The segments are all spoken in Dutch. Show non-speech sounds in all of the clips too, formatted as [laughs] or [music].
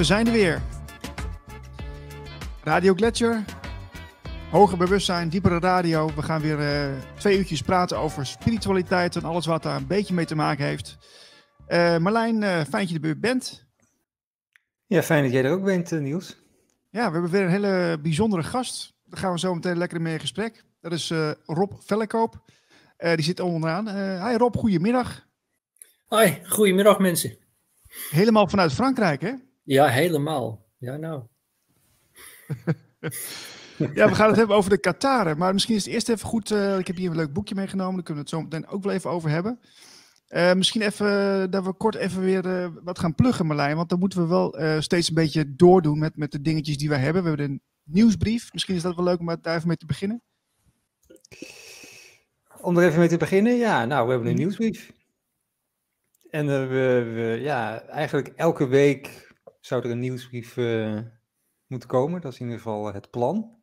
We zijn er weer. Radio Gletscher. Hoger bewustzijn, diepere radio. We gaan weer uh, twee uurtjes praten over spiritualiteit en alles wat daar een beetje mee te maken heeft. Uh, Marlijn, uh, fijn dat je er bent. Ja, fijn dat jij er ook bent, Niels. Ja, we hebben weer een hele bijzondere gast. Daar gaan we zo meteen lekker mee in gesprek. Dat is Rob Vellekoop. die zit onderaan. hi Rob, goedemiddag. Hoi, goedemiddag mensen. Helemaal vanuit Frankrijk, hè? Ja, helemaal. Ja, nou. [laughs] ja, we gaan het hebben over de Qataren. Maar misschien is het eerst even goed. Uh, ik heb hier een leuk boekje meegenomen. Daar kunnen we het zo meteen ook wel even over hebben. Uh, misschien even uh, dat we kort even weer wat gaan pluggen, Marlijn. Want dan moeten we wel steeds een beetje doordoen met, met de dingetjes die wij hebben. We hebben een nieuwsbrief. Misschien is dat wel leuk om daar even mee te beginnen. Om er even mee te beginnen, ja. Nou, we hebben een nieuwsbrief. En uh, we, we, ja, eigenlijk elke week zou er een nieuwsbrief uh, moeten komen. Dat is in ieder geval het plan. Mm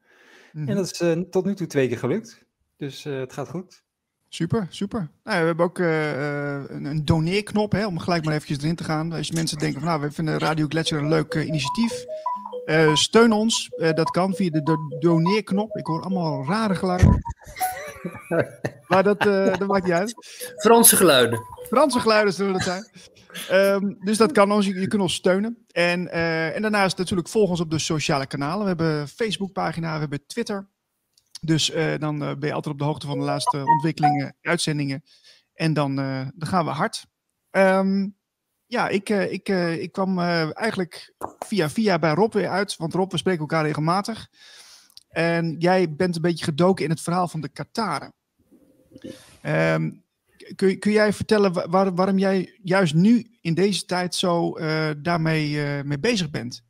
-hmm. En dat is uh, tot nu toe twee keer gelukt. Dus het gaat goed. Super, super. Nou, we hebben ook een, een doneerknop, hè, om gelijk maar eventjes erin te gaan. Als je mensen denken van, nou, we vinden Radio Gletscher een leuk initiatief. steun ons, dat kan via de do doneerknop. Ik hoor allemaal rare geluiden. [laughs] maar dat, dat maakt niet uit. Franse geluiden. Franse geluiden zullen dat zijn. Um, dus dat kan ons, je, kunt ons steunen. En, uh, en daarnaast natuurlijk volg ons op de sociale kanalen. We hebben Facebookpagina, we hebben Twitter. Dus uh, dan uh, ben je altijd op de hoogte van de laatste ontwikkelingen, uitzendingen. En dan, dan gaan we hard. Um, ja, ik, ik, ik kwam eigenlijk via via bij Rob weer uit. Want Rob, we spreken elkaar regelmatig. En jij bent een beetje gedoken in het verhaal van de Kataren. Um, kun, kun jij vertellen waar, waarom jij juist nu in deze tijd zo uh, daarmee uh, mee bezig bent?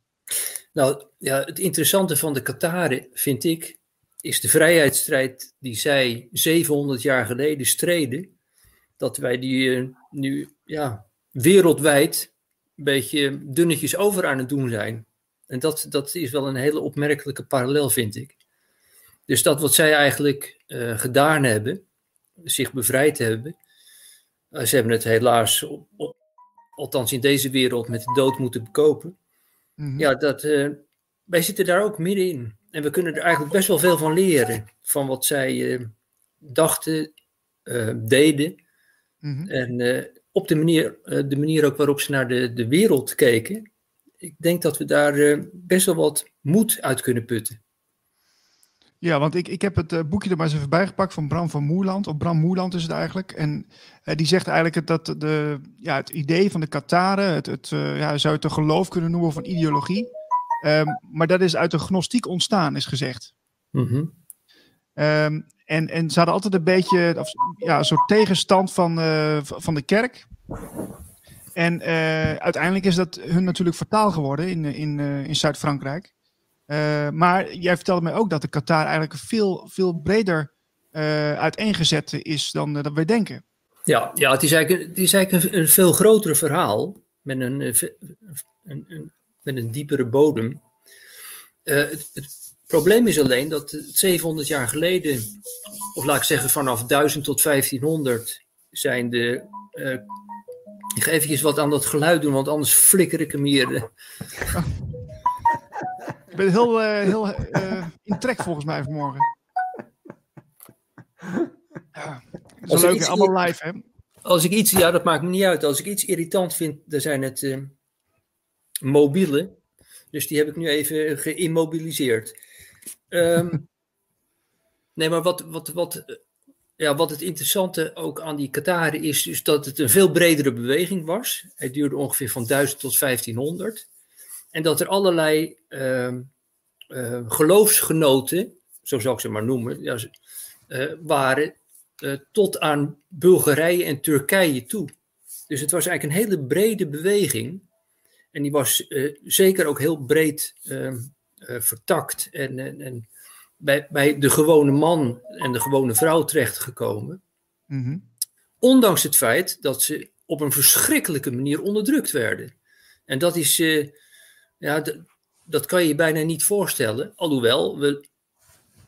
Nou ja, het interessante van de Kataren vind ik, is de vrijheidsstrijd die zij 700 jaar geleden streden. Dat wij die uh, nu ja, wereldwijd een beetje dunnetjes over aan het doen zijn. En dat, dat is wel een hele opmerkelijke parallel, vind ik. Dus dat wat zij eigenlijk gedaan hebben, zich bevrijd hebben, eh, ze hebben het helaas, althans in deze wereld, met de dood moeten bekopen. Mhm. Ja, dat, uh, wij zitten daar ook middenin. En we kunnen er eigenlijk best wel veel van leren. Van wat zij uh, dachten, deden. Mhm. En op de manier, de manier ook waarop ze naar de, de wereld keken. Ik denk dat we daar best wel wat moed uit kunnen putten. Ja, want ik, ik heb het uh, boekje er maar eens even bijgepakt van Bram van Moerland. Of Bram Moerland is het eigenlijk. En uh, die zegt eigenlijk dat de, ja, het idee van de Kataren, het, het uh, ja, zou het een geloof kunnen noemen een ideologie. Um, maar dat is uit de gnostiek ontstaan, is gezegd. Mm -hmm. um, en, en ze hadden altijd een beetje of, ja, een soort tegenstand van, van de kerk. En uiteindelijk is dat hun natuurlijk vertaal geworden in, in, in Zuid-Frankrijk. Uh, maar jij vertelde mij ook dat de Qatar eigenlijk veel, veel breder uh, uiteengezet is dan, uh, dan wij denken. Ja, ja het, is eigenlijk, het is eigenlijk een, een veel groter verhaal met een, een, een, met een diepere bodem. Het, het, probleem is alleen dat 700 jaar geleden, of laat ik zeggen vanaf 1000 tot 1500, zijn de. ik ga eventjes wat aan dat geluid doen, want anders flikker ik hem hier. Ben heel, uh, heel uh, in trek volgens mij vanmorgen. Ja, zo leuk, allemaal live hè. Als ik iets, ja dat maakt me niet uit. Als ik iets irritant vind, dan zijn het uh, mobielen. Dus die heb ik nu even geïmmobiliseerd. Um, [laughs] nee, maar wat, wat, wat, ja, wat het interessante ook aan die Qatari is, is dat het een veel bredere beweging was. Het duurde ongeveer van 1000 tot 1500. En dat er allerlei uh, uh, geloofsgenoten, zo zal ik ze maar noemen, ja, uh, waren eh, tot aan Bulgarije en Turkije toe. Dus het was eigenlijk een hele brede beweging. En die was zeker ook heel breed ehm, vertakt en, en, en, bij, bij de gewone man en de gewone vrouw terechtgekomen. Mm Ondanks het feit dat ze op een verschrikkelijke manier onderdrukt werden. En dat is, ja, dat kan je je bijna niet voorstellen. Alhoewel we,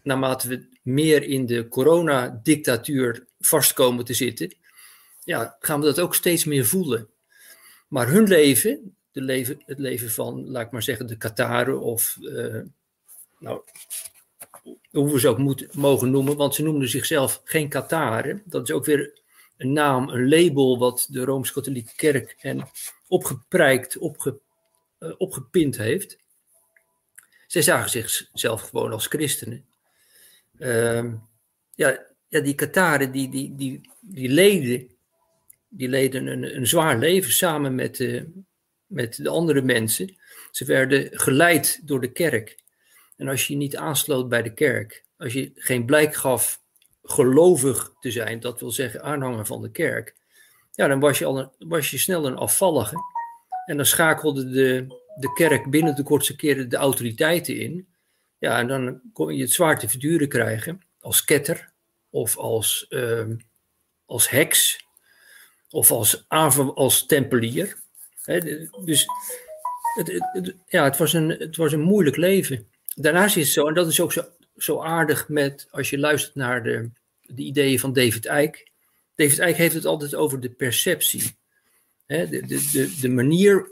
naarmate we meer in de coronadictatuur vastkomen te zitten, ja, gaan we dat ook steeds meer voelen. Maar hun leven, de leven, het leven van, laat ik maar zeggen, de Kataren of, uh, nou, hoe we ze ook moeten, mogen noemen, want ze noemden zichzelf geen Kataren. Dat is ook weer een naam, een label wat de Rooms-Katholieke Kerk hen opgeprijkt, opge, uh, opgepind heeft. Zij zagen zichzelf gewoon als christenen. Uh, ja, ja, die Kataren, die, die, die, die leden, die leden een, een zwaar leven samen met, uh, met de andere mensen. Ze werden geleid door de kerk. En als je je niet aansloot bij de kerk, als je geen blijk gaf gelovig te zijn, dat wil zeggen aanhanger van de kerk, ja, dan was je, al een, was je snel een afvallige. En dan schakelde de, de kerk binnen de kortste keren de autoriteiten in. Ja, en dan kon je het zwaar te verduren krijgen als ketter of als, uh, als heks of als, als tempelier. dus het, het, ja, het, was een, het was een moeilijk leven. Daarnaast is het zo, en dat is ook zo, zo aardig met, als je luistert naar de, de ideeën van David Icke. David Icke heeft het altijd over de perceptie. De, de, de, manier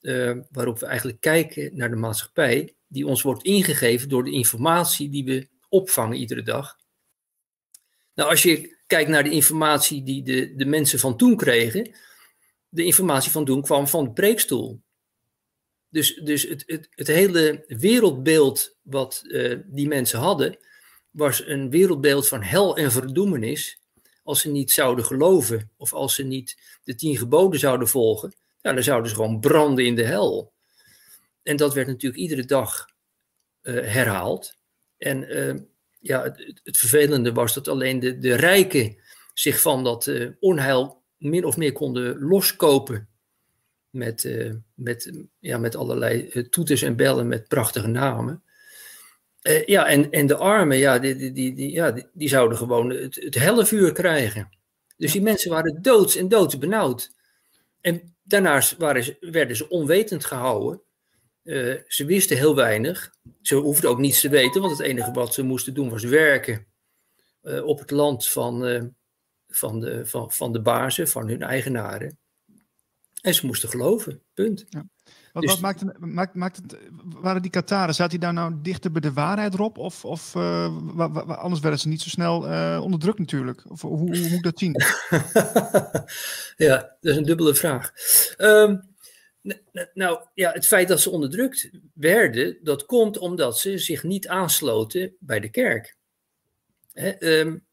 uh, waarop we eigenlijk kijken naar de maatschappij, die ons wordt ingegeven door de informatie die we opvangen iedere dag. Nou, als je kijkt naar de informatie die de, de mensen van toen kregen, de informatie van toen kwam van de preekstoel. Dus, dus het, het, het hele wereldbeeld wat uh, die mensen hadden, was een wereldbeeld van hel en verdoemenis. Als ze niet zouden geloven of als ze niet de tien geboden zouden volgen, nou, dan zouden ze gewoon branden in de hel. En dat werd natuurlijk iedere dag uh, herhaald. En uh, ja, het, het, vervelende was dat alleen de, de rijken zich van dat uh, onheil min of meer konden loskopen. Met, met, ja, met allerlei toeters en bellen met prachtige namen. Ja, en, en de armen, ja, die, die, die, die ja, die, die, zouden gewoon het, het hellevuur krijgen. Dus die mensen waren doods en doods benauwd. En daarnaast waren werden ze onwetend gehouden. Uh, ze wisten heel weinig. Ze hoefden ook niets te weten, want het enige wat ze moesten doen was werken uh, op het land van, uh, van, de, van, van de bazen, van hun eigenaren. En ze moesten geloven, punt. Ja. Wat, dus, wat maakt, het, maakt, maakt het, waren die Kataren, zaten die daar nou dichter bij de waarheid, Rob? Of, of uh, anders werden ze niet zo snel uh, onderdrukt natuurlijk? Of hoe, hoe, moet ik dat zien? [laughs] ja, dat is een dubbele vraag. Um, nou ja, het feit dat ze onderdrukt werden, dat komt omdat ze zich niet aansloten bij de kerk. Hè, um,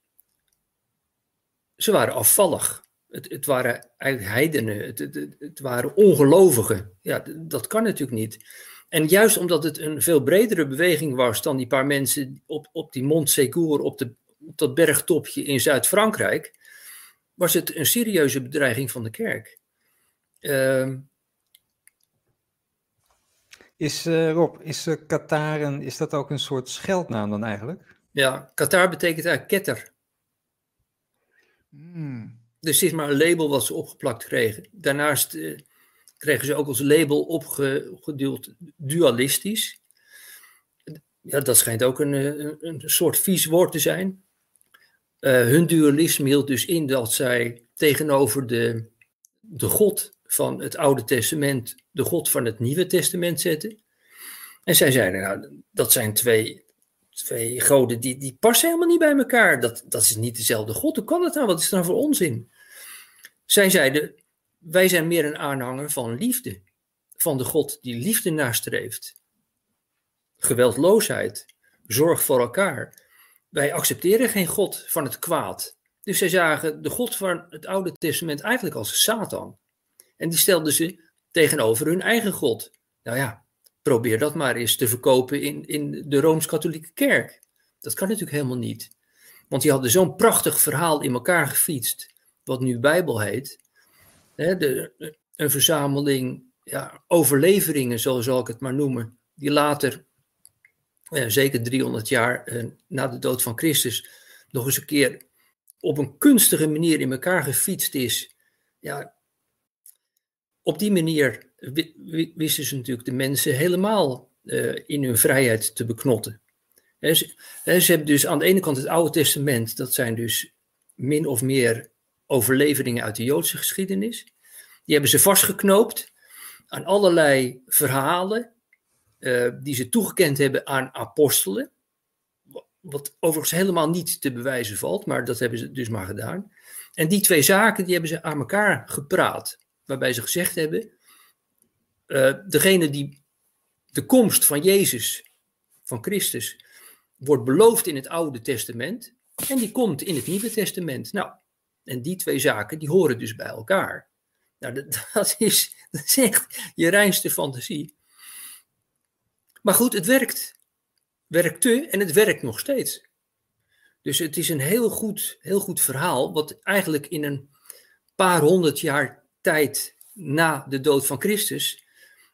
ze waren afvallig. Het, het waren eigenlijk heidenen, het, het, het waren ongelovigen. Ja, dat kan natuurlijk niet. En juist omdat het een veel bredere beweging was dan die paar mensen op, op die Mont Segur, op, de, op dat bergtopje in Zuid-Frankrijk, was het een serieuze bedreiging van de kerk. Uh, is, uh, Rob, is uh, Kataren, is dat ook een soort scheldnaam dan eigenlijk? Ja, Qatar betekent eigenlijk ketter. Hmm. Dus het is maar een label wat ze opgeplakt kregen. Daarnaast uh, kregen ze ook als label opgeduwd dualistisch. Ja, dat schijnt ook een, een, een soort vies woord te zijn. Uh, hun dualisme hield dus in dat zij tegenover de, de God van het Oude Testament de God van het Nieuwe Testament zetten. En zij zeiden, nou, dat zijn twee, twee goden die, die passen helemaal niet bij elkaar. Dat, dat is niet dezelfde God. Hoe kan dat nou? Wat is dat nou voor onzin? Zij zeiden, wij zijn meer een aanhanger van liefde. Van de God die liefde nastreeft. Geweldloosheid. Zorg voor elkaar. Wij accepteren geen God van het kwaad. Dus zij zagen de God van het Oude Testament eigenlijk als Satan. En die stelden ze tegenover hun eigen God. Nou ja, probeer dat maar eens te verkopen in, in de Rooms-Katholieke Kerk. Dat kan natuurlijk helemaal niet. Want die hadden zo'n prachtig verhaal in elkaar gefietst wat nu Bijbel heet. Hè, de, een verzameling ja, overleveringen, zo zal ik het maar noemen, die later, eh, zeker 300 jaar eh, na de dood van Christus, nog eens een keer op een kunstige manier in elkaar gefietst is. Ja, op die manier wisten ze natuurlijk de mensen helemaal uh, in hun vrijheid te beknotten. ze, hebben dus aan de ene kant het Oude Testament, dat zijn dus min of meer overleveringen uit de Joodse geschiedenis. Die hebben ze vastgeknoopt aan allerlei verhalen uh, die ze toegekend hebben aan apostelen. Wat overigens helemaal niet te bewijzen valt, maar dat hebben ze dus maar gedaan. En die twee zaken die hebben ze aan elkaar gepraat. Waarbij ze gezegd hebben: uh, degene die de komst van Jezus, van Christus, wordt beloofd in het Oude Testament. En die komt in het Nieuwe Testament. Nou, en die twee zaken die horen dus bij elkaar. Nou, [laughs] dat, is, dat echt je reinste fantasie. Maar goed, het werkt. Werkte en het werkt nog steeds. Dus het is een heel goed, heel goed verhaal, wat eigenlijk in een paar honderd jaar tijd na de dood van Christus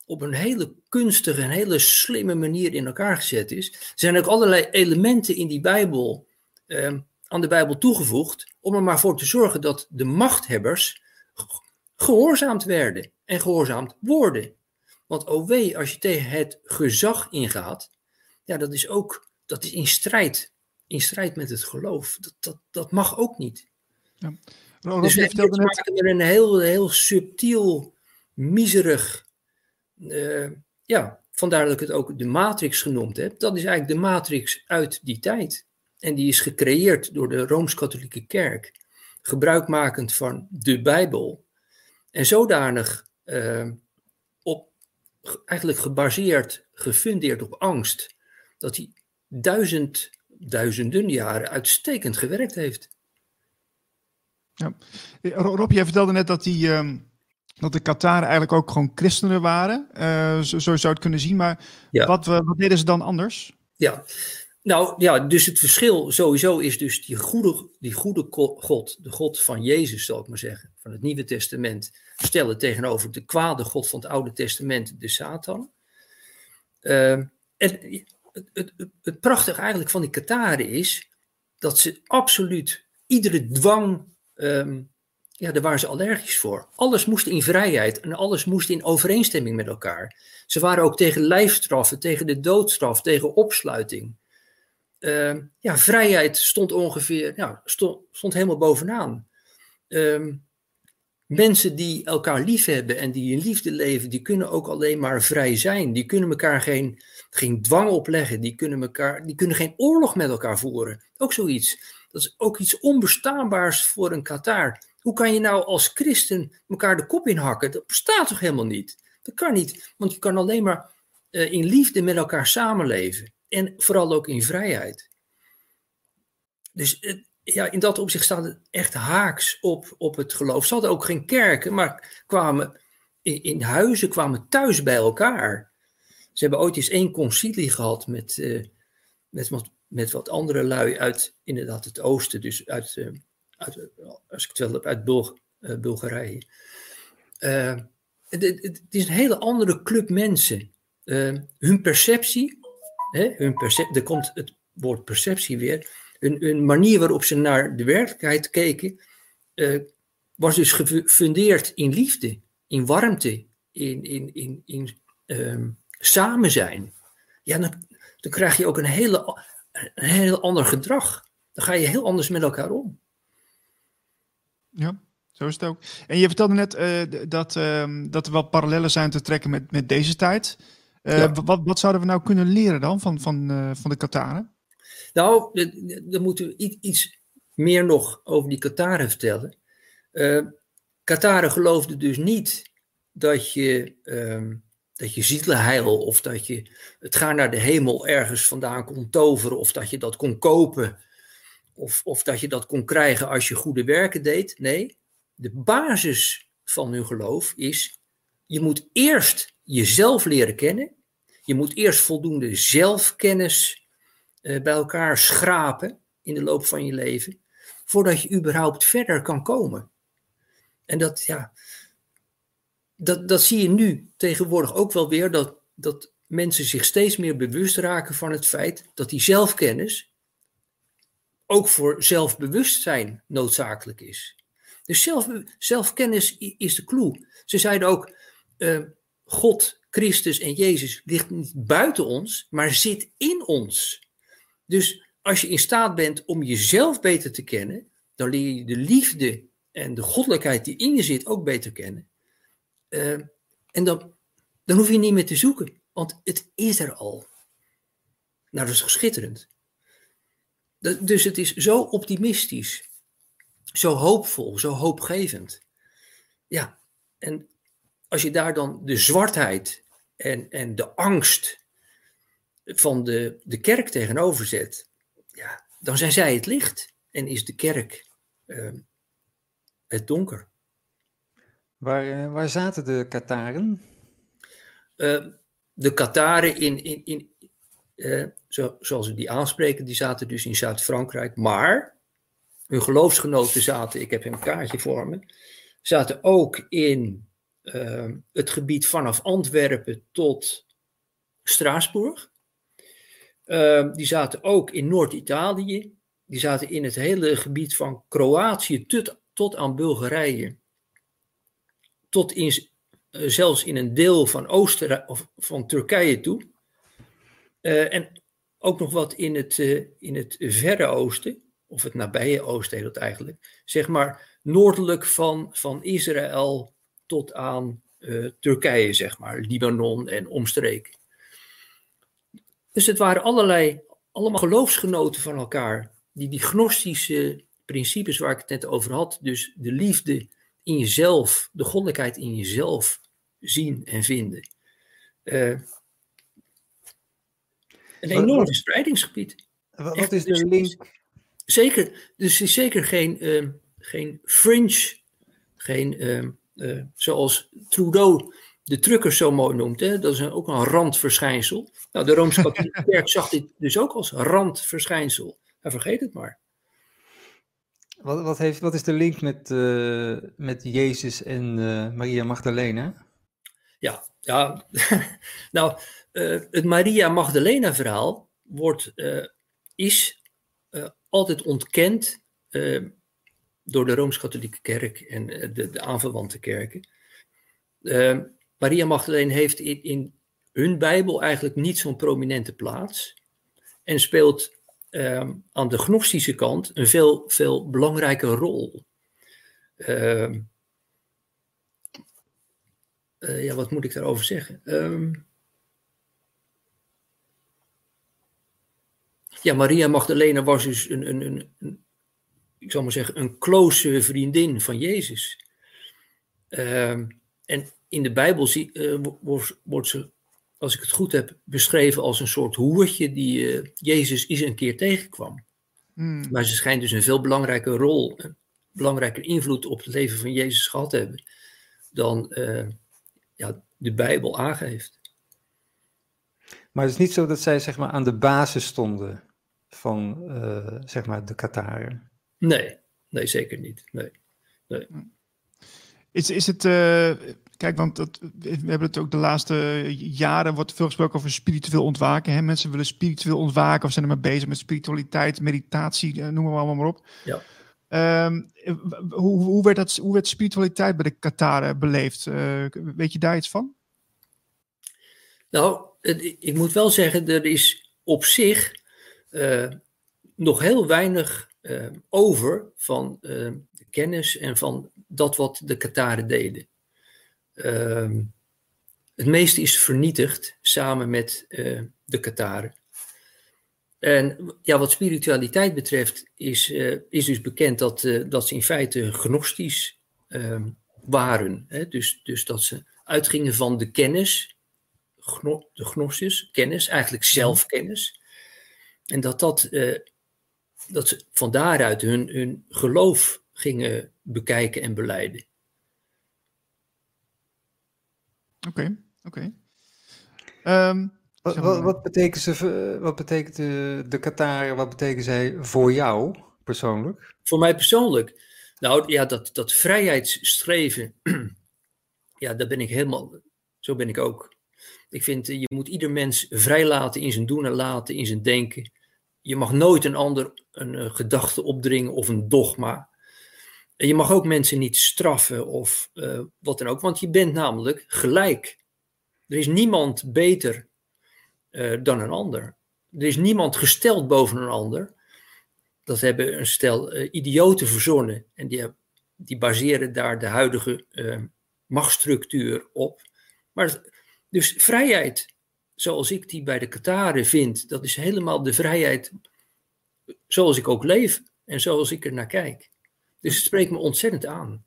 op een hele kunstige en hele slimme manier in elkaar gezet is. Er zijn ook allerlei elementen in die Bijbel eh, aan de Bijbel toegevoegd om er maar voor te zorgen dat de machthebbers gehoorzaamd werden en gehoorzaamd worden. Want oh wee, als je tegen het gezag ingaat, ja, dat is ook dat is in strijd, in strijd met het geloof. Dat, dat, dat mag ook niet. Ja. Dus we hebben net... met een heel, heel subtiel, miserig, uh, ja, vandaar dat ik het ook de matrix genoemd heb. Dat is eigenlijk de matrix uit die tijd. En die is gecreëerd door de Rooms-Katholieke Kerk, gebruikmakend van de Bijbel. En zodanig uh, op, eigenlijk gebaseerd, gefundeerd op angst, dat hij duizend, duizenden jaren uitstekend gewerkt heeft. Ja. Rob, jij vertelde net dat, die, uh, dat de Kataren eigenlijk ook gewoon christenen waren. Uh, zo, zo, zou het kunnen zien. Maar ja. wat, wat deden ze dan anders? Ja, nou ja, dus het verschil sowieso is dus die goede, die goede God, de God van Jezus, zal ik maar zeggen, van het Nieuwe Testament, stellen tegenover de kwade God van het Oude Testament, de Satan. Uh, en het, het, het, prachtige eigenlijk van die Kataren is dat ze absoluut iedere dwang, um, ja, daar waren ze allergisch voor. Alles moest in vrijheid en alles moest in overeenstemming met elkaar. Ze waren ook tegen lijfstraffen, tegen de doodstraf, tegen opsluiting. Ehm, ja, vrijheid stond ongeveer, ja, stond, stond helemaal bovenaan. Uh, mensen die elkaar lief hebben en die in liefde leven, die kunnen ook alleen maar vrij zijn. Die kunnen elkaar geen, geen dwang opleggen, die kunnen, elkaar, die kunnen geen oorlog met elkaar voeren. Ook zoiets. Dat is ook iets onbestaanbaars voor een Qatar. Hoe kan je nou als christen elkaar de kop inhakken? Dat bestaat toch helemaal niet? Dat kan niet, want je kan alleen maar uh, in liefde met elkaar samenleven. En vooral ook in vrijheid. Dus ja, in dat opzicht staat het echt haaks op, op het geloof. Ze hadden ook geen kerken, maar kwamen in, huizen, kwamen thuis bij elkaar. Ze hebben ooit eens één concilie gehad met, uh, met, wat, met wat andere lui uit inderdaad het oosten, dus uit, uh, uit als ik het wel heb, uit Bulg, Bulgarije. Het, het, is een hele andere club mensen. hun perceptie hè, hun er komt het woord perceptie weer, hun, manier waarop ze naar de werkelijkheid keken, uh, was dus gefundeerd in liefde, in warmte, in, in, in, in um, samen zijn. Ja, dan, dan krijg je ook een, hele, een heel ander gedrag. Dan ga je heel anders met elkaar om. Ja, zo is het ook. En je vertelde net uh, dat, uh, dat er wel parallellen zijn te trekken met, met deze tijd. Uh, wat, wat, zouden we nou kunnen leren dan van, van, uh, van de Kataren? Nou, dan moeten we iets meer nog over die Kataren vertellen. Uh, Kataren geloofden dus niet dat je, uh, dat je zielenheil of dat je het gaan naar de hemel ergens vandaan kon toveren of dat je dat kon kopen of, of dat je dat kon krijgen als je goede werken deed. Nee, de basis van hun geloof is, je moet eerst jezelf leren kennen. Je moet eerst voldoende zelfkennis uh, bij elkaar schrapen in de loop van je leven, voordat je überhaupt verder kan komen. En dat, ja, dat, dat zie je nu tegenwoordig ook wel weer, dat, dat mensen zich steeds meer bewust raken van het feit dat die zelfkennis ook voor zelfbewustzijn noodzakelijk is. Dus zelf, zelfkennis is de clue. Ze zeiden ook, uh, God, Christus en Jezus ligt niet buiten ons, maar zit in ons. Dus als je in staat bent om jezelf beter te kennen, dan leer je de liefde en de goddelijkheid die in je zit ook beter kennen. Uh, en dan, Dan hoef je niet meer te zoeken, want het is er al. Nou, dat is schitterend. Dus het is zo optimistisch, zo hoopvol, zo hoopgevend. Ja, en als je daar dan de zwartheid en, en de angst van de, de kerk tegenover zet, ja, dan zijn zij het licht en is de kerk uh, het donker. Waar, uh, waar zaten de Kataren? Uh, de Kataren in, in, in zo, zoals we die aanspreken, die zaten dus in Zuid-Frankrijk, maar hun geloofsgenoten zaten, ik heb een kaartje voor me, zaten ook in het gebied vanaf Antwerpen tot Straatsburg. die zaten ook in Noord-Italië, die zaten in het hele gebied van Kroatië tot, tot aan Bulgarije. Tot in, uh, zelfs in een deel van Oostenrijk of van Turkije toe. Uh, en ook nog wat in het, uh, in het verre oosten, of het nabije oosten heet het eigenlijk. Zeg maar noordelijk van, van Israël tot aan Turkije, zeg maar. Libanon en omstreken. Dus het waren allerlei, allemaal geloofsgenoten van elkaar die, die gnostische principes waar ik het net over had, dus de liefde in jezelf, de goddelijkheid in jezelf zien en vinden. Uh, een enorm verspreidingsgebied. Wat, wat is de dus, link? Zeker, dus is zeker geen, uh, geen fringe, geen, uh, uh, zoals Trudeau de truckers zo mooi noemt, hè? dat is een, ook een randverschijnsel. Nou, de Rooms-Katholieke [laughs] Kerk zag dit dus ook als randverschijnsel. Hij vergeet het maar. Wat, wat, heeft, wat is de link met, uh, met Jezus en uh, Maria Magdalena? Ja, ja. [laughs] nou, uh, het Maria Magdalena verhaal wordt, is altijd ontkend door de Rooms-Katholieke Kerk en de, de aanverwante kerken. Maria Magdalena heeft in, in hun Bijbel eigenlijk niet zo'n prominente plaats en speelt uh, aan de gnostische kant een veel, veel belangrijke rol. Uh, uh, ja, wat moet ik daarover zeggen? Ja, Maria Magdalena was dus een, een, een, ik zal maar zeggen, een close vriendin van Jezus. Ehm, en in de Bijbel zie, eh, wordt, wordt ze als ik het goed heb, beschreven als een soort hoertje die uh, Jezus eens een keer tegenkwam. Hmm. Maar ze schijnt dus een veel belangrijke rol, een belangrijke invloed op het leven van Jezus gehad te hebben dan uh, ja, de Bijbel aangeeft. Maar het is niet zo dat zij zeg maar, aan de basis stonden van zeg maar, de Kataren. Nee, nee, zeker niet. Nee. nee. Is, is het, uh, Kijk, want dat, we hebben het ook de laatste jaren wordt veel gesproken over spiritueel ontwaken. Hè? Mensen willen spiritueel ontwaken of zijn er maar bezig met spiritualiteit, meditatie, eh, noem maar allemaal maar op. Ja. Um, hoe, hoe, werd dat, hoe werd spiritualiteit bij de Kataren beleefd? Uh, weet je daar iets van? Nou, ik moet wel zeggen, er is op zich nog heel weinig uh, over van de kennis en van dat wat de Kataren deden. Uh, het meeste is vernietigd samen met uh, de Kataren. En ja, wat spiritualiteit betreft is, uh, is dus bekend dat, uh, dat ze in feite gnostisch ehm, waren. Hè? Dus, dus dat ze uitgingen van de kennis, de gnosis, kennis, eigenlijk mhm. zelfkennis. En dat, dat, dat ze van daaruit hun, hun geloof gingen bekijken en beleiden. Oké, oké. Ehm, wat, wat, wat, betekent, ze, wat betekent de, de Qatar, wat betekenen zij voor jou persoonlijk? Voor mij persoonlijk? Nou ja, dat, dat vrijheidsstreven, [clears throat] ja, daar ben ik helemaal, zo ben ik ook. Ik vind, je moet ieder mens vrijlaten in zijn doen en laten, in zijn denken. Je mag nooit een ander een, gedachte opdringen of een dogma. En je mag ook mensen niet straffen of uh, wat dan ook, want je bent namelijk gelijk. Er is niemand beter uh, dan een ander. Er is niemand gesteld boven een ander. Dat hebben een stel uh, idioten verzonnen en die, die baseren daar de huidige machtsstructuur op. Maar Dus vrijheid, zoals ik die bij de Kataren vind, dat is helemaal de vrijheid zoals ik ook leef en zoals ik er naar kijk. Dus het spreekt me ontzettend aan.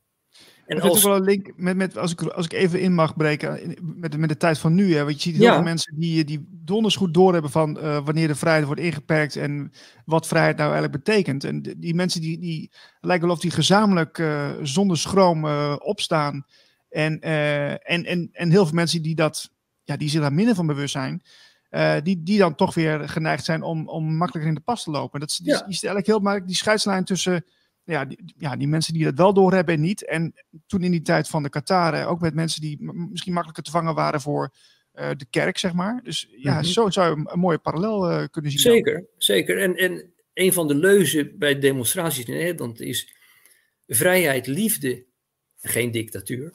En als... is wel een link met, met als, ik, als ik even in mag breken met, met de tijd van nu. Hè, want je ziet heel veel mensen die, die donders goed doorhebben van uh, wanneer de vrijheid wordt ingeperkt en wat vrijheid nou eigenlijk betekent. En die mensen die, die lijken wel of die gezamenlijk uh, zonder schroom uh, opstaan. En, en, en, en heel veel mensen die, dat, ja, die zich daar minder van bewust zijn. die, die dan toch weer geneigd zijn om, om makkelijker in de pas te lopen. Dat is, die, ja. is eigenlijk heel makkelijk die scheidslijn tussen ja, die, ja, die mensen die dat wel doorhebben en niet. En toen in die tijd van de Qatar, ook met mensen die misschien makkelijker te vangen waren voor uh, de kerk, zeg maar. Dus ja, mm -hmm. zo zou je een mooie parallel uh, kunnen zien. Zeker, dan. zeker. En, en een van de leuzen bij demonstraties in Nederland is vrijheid, liefde, geen dictatuur.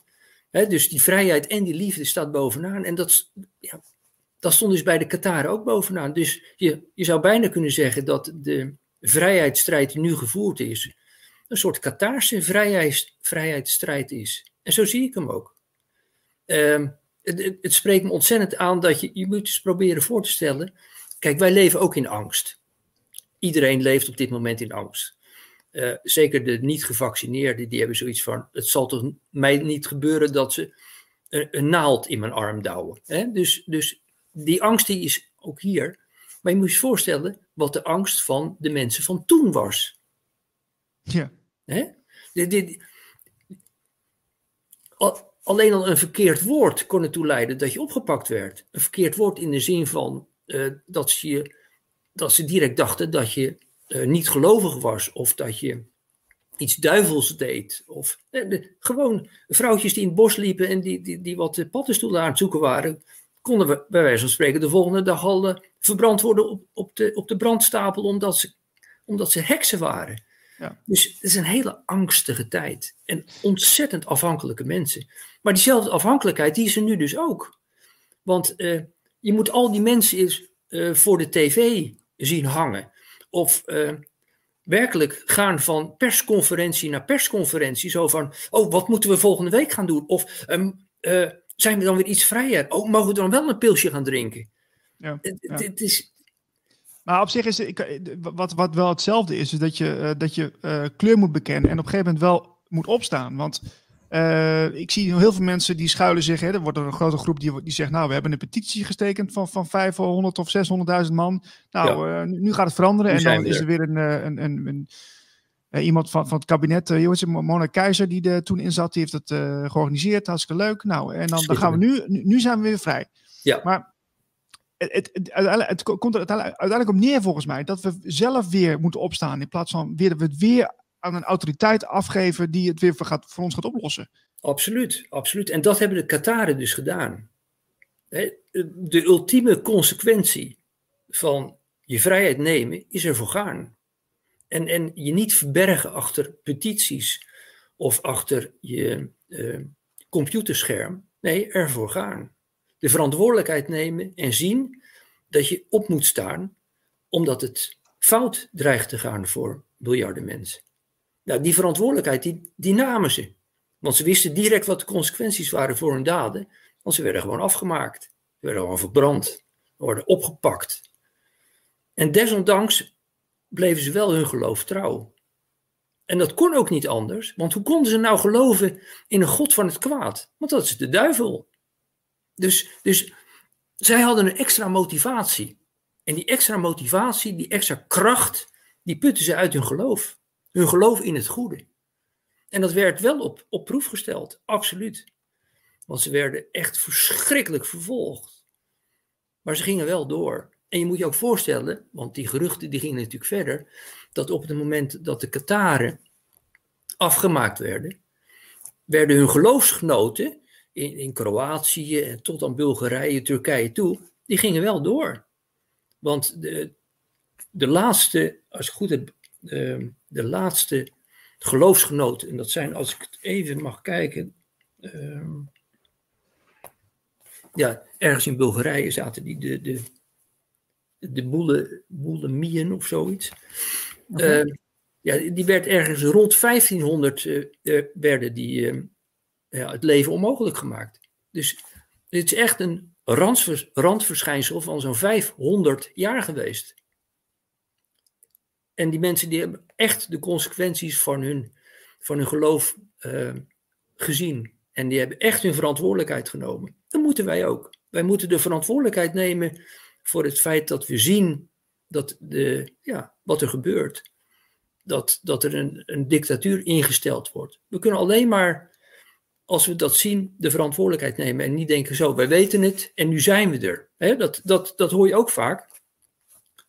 Dus die vrijheid en die liefde staat bovenaan. En dat, ja, dat stond dus bij de Qatar ook bovenaan. Dus je, je zou bijna kunnen zeggen dat de vrijheidsstrijd die nu gevoerd is, een soort Kataarse vrijheid, vrijheidsstrijd is. En zo zie ik hem ook. Um, het, het, spreekt me ontzettend aan dat je, je moet eens proberen voor te stellen. Kijk, wij leven ook in angst. Iedereen leeft op dit moment in angst. Uh, zeker de niet-gevaccineerden, die hebben zoiets van: het zal toch mij niet gebeuren dat ze een, een naald in mijn arm douwen. Hè? Dus, dus die angst die is ook hier. Maar je moet je voorstellen wat de angst van de mensen van toen was. Ja. Hè? alleen al een verkeerd woord kon ertoe leiden dat je opgepakt werd. Een verkeerd woord in de zin van uh, dat, ze dat ze direct dachten dat je uh, niet gelovig was of dat je iets duivels deed. Of uh, de, gewoon vrouwtjes die in het bos liepen en die, die, die wat paddenstoelen aan het zoeken waren, konden we bij wijze van spreken de volgende dag al verbrand worden op, op, de, op de brandstapel omdat ze, omdat ze heksen waren. Ja. Dus het is een hele angstige tijd. En ontzettend afhankelijke mensen. Maar diezelfde afhankelijkheid, die is er nu dus ook. Want je moet al die mensen eens voor de tv zien hangen. Of uh, werkelijk gaan van persconferentie naar persconferentie. Zo van, oh, wat moeten we volgende week gaan doen? Of um, zijn we dan weer iets vrijer? Oh, mogen we dan wel een pilsje gaan drinken? Ja, het, ja. het is maar op zich is het, wat, wat wel hetzelfde is, is dat je, uh, dat je kleur moet bekennen en op een gegeven moment wel moet opstaan. Want uh, ik zie heel veel mensen die schuilen zich. Hè, er wordt er een grote groep die, die zegt: Nou, we hebben een petitie gestekend van, van 500 of 600.000 man. Nou, ja. nu gaat het veranderen. En dan is er weer een, een, een, een iemand van, van het kabinet, uh, Mona Keizer, die er toen in zat, die heeft het georganiseerd. Hartstikke leuk. Nou, en dan, dan gaan we nu, nu zijn we weer vrij. Ja. Maar het, het, het, komt er uiteindelijk op neer volgens mij dat we zelf weer moeten opstaan in plaats van weer, we het weer aan een autoriteit afgeven die het weer voor, gaat, voor ons gaat oplossen. Absoluut, absoluut. En dat hebben de Kataren dus gedaan. De ultieme consequentie van je vrijheid nemen is ervoor gaan. En, en je niet verbergen achter petities of achter je uh, computerscherm. Nee, ervoor gaan de verantwoordelijkheid nemen en zien dat je op moet staan, omdat het fout dreigt te gaan voor miljarden mensen. Die verantwoordelijkheid, die, namen ze. Want ze wisten direct wat de consequenties waren voor hun daden, want ze werden gewoon afgemaakt. Ze werden gewoon verbrand, worden opgepakt. En desondanks bleven ze wel hun geloof trouw. En dat kon ook niet anders, want hoe konden ze nou geloven in een God van het kwaad? Want dat is de duivel. Dus, dus zij hadden een extra motivatie. En die extra motivatie, die extra kracht, die putten ze uit hun geloof. Hun geloof in het goede. En dat werd wel op, op proef gesteld, absoluut. Want ze werden echt verschrikkelijk vervolgd. Maar ze gingen wel door. En je moet je ook voorstellen, want die geruchten die gingen natuurlijk verder, dat op het moment dat de Kataren afgemaakt werden, werden hun geloofsgenoten, in, in Kroatië en tot aan Bulgarije, Turkije toe, die gingen wel door. Want de, de laatste, als ik goed heb, de, de laatste geloofsgenoten, en dat zijn, als ik het even mag kijken, uh, ja, ergens in Bulgarije zaten die, de, de, de boele, boelemieën of zoiets. Okay. Uh, ja, die werd ergens rond 1500 uh, werden die, ehm, ja, het leven onmogelijk gemaakt. Dus het is echt een randvers, randverschijnsel van zo'n 500 jaar geweest. En die mensen die hebben echt de consequenties van hun, van hun geloof uh, gezien. En die hebben echt hun verantwoordelijkheid genomen. Dat moeten wij ook. Wij moeten de verantwoordelijkheid nemen voor het feit dat we zien dat de, ja, wat er gebeurt. Dat, dat er een, een dictatuur ingesteld wordt. We kunnen alleen maar, als we dat zien, de verantwoordelijkheid nemen en niet denken zo, wij weten het en nu zijn we er. dat, dat, dat hoor je ook vaak.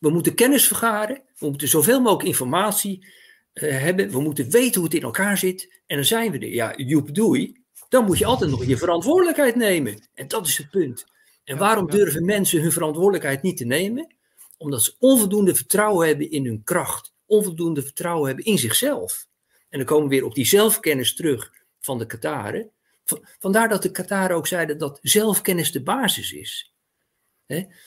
We moeten kennis vergaren, we moeten zoveel mogelijk informatie uh, hebben, we moeten weten hoe het in elkaar zit en dan zijn we er. Ja, joep doei, dan moet je altijd nog je verantwoordelijkheid nemen. En dat is het punt. En waarom durven mensen hun verantwoordelijkheid niet te nemen? Omdat ze onvoldoende vertrouwen hebben in hun kracht, onvoldoende vertrouwen hebben in zichzelf. En dan komen we weer op die zelfkennis terug van de Kataren. Vandaar dat de Kataren ook zeiden dat zelfkennis de basis is.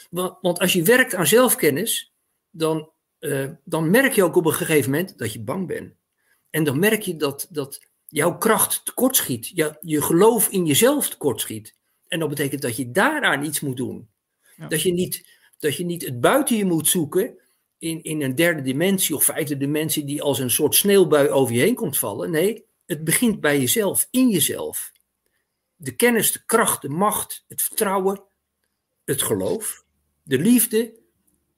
Want als je werkt aan zelfkennis, dan, uh, dan merk je ook op een gegeven moment dat je bang bent. En dan merk je dat, dat jouw kracht tekortschiet. Je, je geloof in jezelf tekortschiet. En dat betekent dat je daaraan iets moet doen. Dat, je niet, dat je niet het buiten je moet zoeken in, in een derde dimensie of vijfde dimensie die als een soort sneeuwbui over je heen komt vallen. Nee, het begint bij jezelf, in jezelf. De kennis, de kracht, de macht, het vertrouwen, het geloof, de liefde,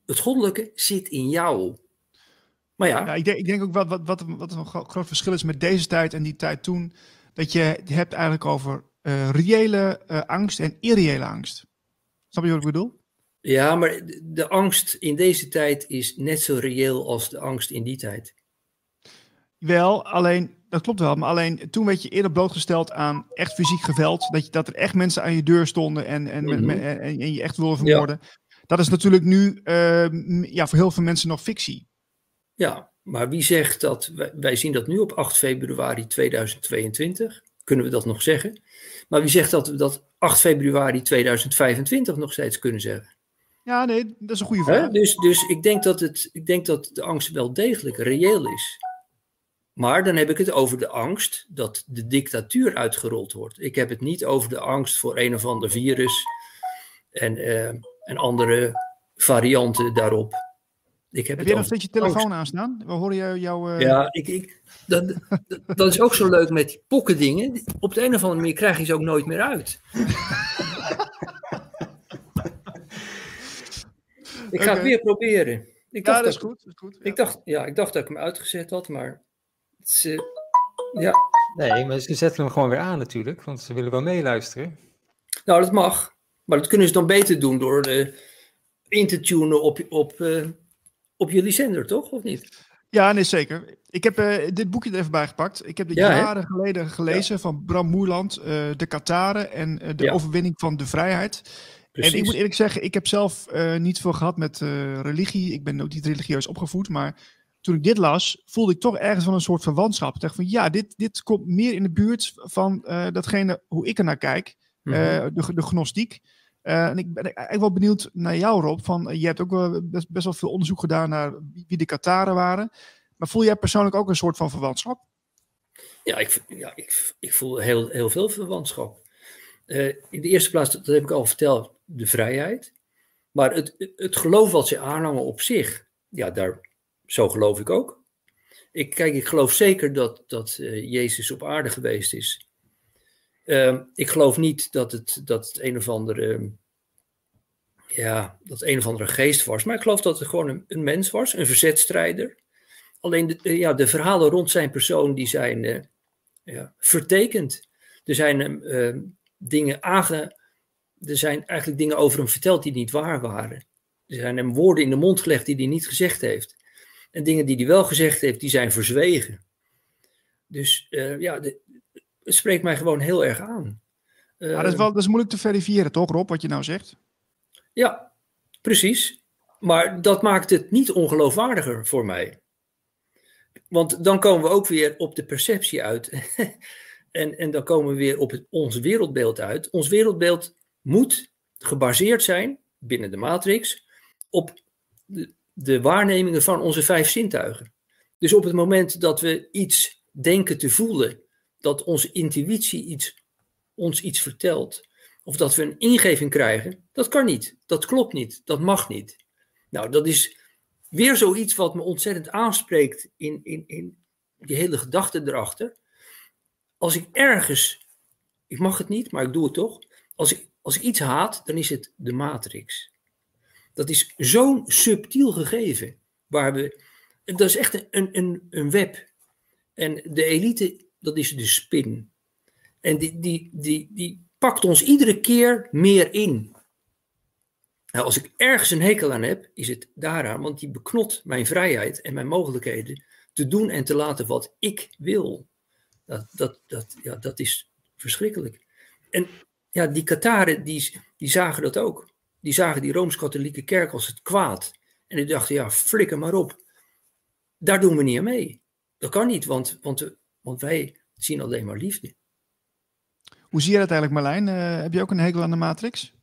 het goddelijke zit in jou. Maar ja. ja ik, denk, ik denk ook wat, wat, wat, wat een groot verschil is met deze tijd en die tijd toen. Dat je, hebt eigenlijk over uh, reële uh, angst en irreële angst. Snap je wat ik bedoel? Ja, maar de angst in deze tijd is net zo reëel als de angst in die tijd. Wel, alleen, dat klopt wel, maar alleen toen werd je eerder blootgesteld aan echt fysiek geweld. Dat, je, dat er echt mensen aan je deur stonden en, en, mm -hmm. en, en, je echt wilden vermoorden. Ja. Dat is natuurlijk nu uh, ja, voor heel veel mensen nog fictie. Ja, maar wie zegt dat, wij, wij, zien dat nu op 8 februari 2022, kunnen we dat nog zeggen? Maar wie zegt dat we dat 8 februari 2025 nog steeds kunnen zeggen? Ja, nee, dat is een goede vraag. Dus, dus ik, denk dat het, ik denk dat de angst wel degelijk reëel is. Maar dan heb ik het over de angst dat de dictatuur uitgerold wordt. Ik heb het niet over de angst voor een of ander virus en, uh, en andere varianten daarop. Ik heb, heb je nog steeds je telefoon aanstaan? We horen jou, jou uh... Ja, ik, ik, dat, dat, dat, is ook zo leuk met die pokken dingen. Op de een of andere manier krijg je ze ook nooit meer uit. ik ga okay. het weer proberen. Ik dacht ja, dat is goed. Dat is goed ja. Ik, dacht, ja, ik dacht dat ik hem uitgezet had, maar... Uh, ja. Nee, maar ze zetten hem gewoon weer aan natuurlijk, want ze willen wel meeluisteren. Nou, dat mag. Maar dat kunnen ze dan beter doen door uh, in te tunen op, op uh, op jullie zender, toch? Of niet? Ja, nee, zeker. Ik heb uh, dit boekje er even bijgepakt. Ik heb dit ja, jaren geleden gelezen ja. van Bram Moerland, uh, De Kataren en uh, de ja. overwinning van de vrijheid. Precies. En ik moet eerlijk zeggen, ik heb zelf niet veel gehad met religie. Ik ben ook niet religieus opgevoed, maar toen ik dit las, voelde ik toch ergens van een soort verwantschap. Ik dacht van ja, dit, dit komt meer in de buurt van datgene hoe ik er naar kijk, mm -hmm. de, de gnostiek. Uh, en ik ben eigenlijk wel benieuwd naar jou, Rob. Van, je hebt ook wel best, best, wel veel onderzoek gedaan naar wie de Kataren waren. Maar voel jij persoonlijk ook een soort van verwantschap? Ja, ik, ja, ik, ik voel heel, heel veel verwantschap. In de eerste plaats, dat heb ik al verteld, de vrijheid. Maar het, het geloof wat ze aanhangen op zich, ja, daar, zo geloof ik ook. Ik, kijk, ik geloof zeker dat, dat Jezus op aarde geweest is. Uh, ik geloof niet dat het, dat het een of andere. Ja, dat een of andere geest was. Maar ik geloof dat het gewoon een, mens was, een verzetstrijder. Alleen de, ja, de verhalen rond zijn persoon die zijn uh, ja, vertekend. Er zijn uh, dingen aange. Er zijn eigenlijk dingen over hem verteld die niet waar waren. Er zijn hem woorden in de mond gelegd die hij niet gezegd heeft. En dingen die hij wel gezegd heeft, die zijn verzwegen. Dus uh, ja, de, het spreekt mij gewoon heel erg aan. Uh, ja, dat, is wel, dat is moeilijk te verifiëren, toch, Rob, wat je nou zegt? Ja, precies. Maar dat maakt het niet ongeloofwaardiger voor mij. Want dan komen we ook weer op de perceptie uit. [laughs] en, en dan komen we weer op het, ons wereldbeeld uit. Ons wereldbeeld moet gebaseerd zijn, binnen de matrix, op de, de waarnemingen van onze vijf zintuigen. Dus op het moment dat we iets denken te voelen dat onze intuïtie iets, ons iets vertelt, of dat we een ingeving krijgen, dat kan niet. Dat klopt niet. Dat mag niet. Nou, dat is weer zoiets wat me ontzettend aanspreekt in, in, in die hele gedachte erachter. Als ik ergens, ik mag het niet, maar ik doe het toch. Als ik, als ik iets haat, dan is het de matrix. Dat is zo'n subtiel gegeven. Waar we, dat is echt een, een, een web. En de elite, dat is de spin. En die, die, die, die pakt ons iedere keer meer in. Nou, als ik ergens een hekel aan heb, is het daaraan, want die beknot mijn vrijheid en mijn mogelijkheden te doen en te laten wat ik wil. Dat, dat, dat, ja, dat is verschrikkelijk. En ja, die Kataren, die, die zagen dat ook. Die zagen die Rooms-Katholieke kerk als het kwaad. En die dachten, ja, flikker maar op. Daar doen we niet aan mee. Dat kan niet, want, want, want wij zien alleen maar liefde. Hoe zie je dat eigenlijk, Marlijn? Uh, heb je ook een hekel aan de Matrix?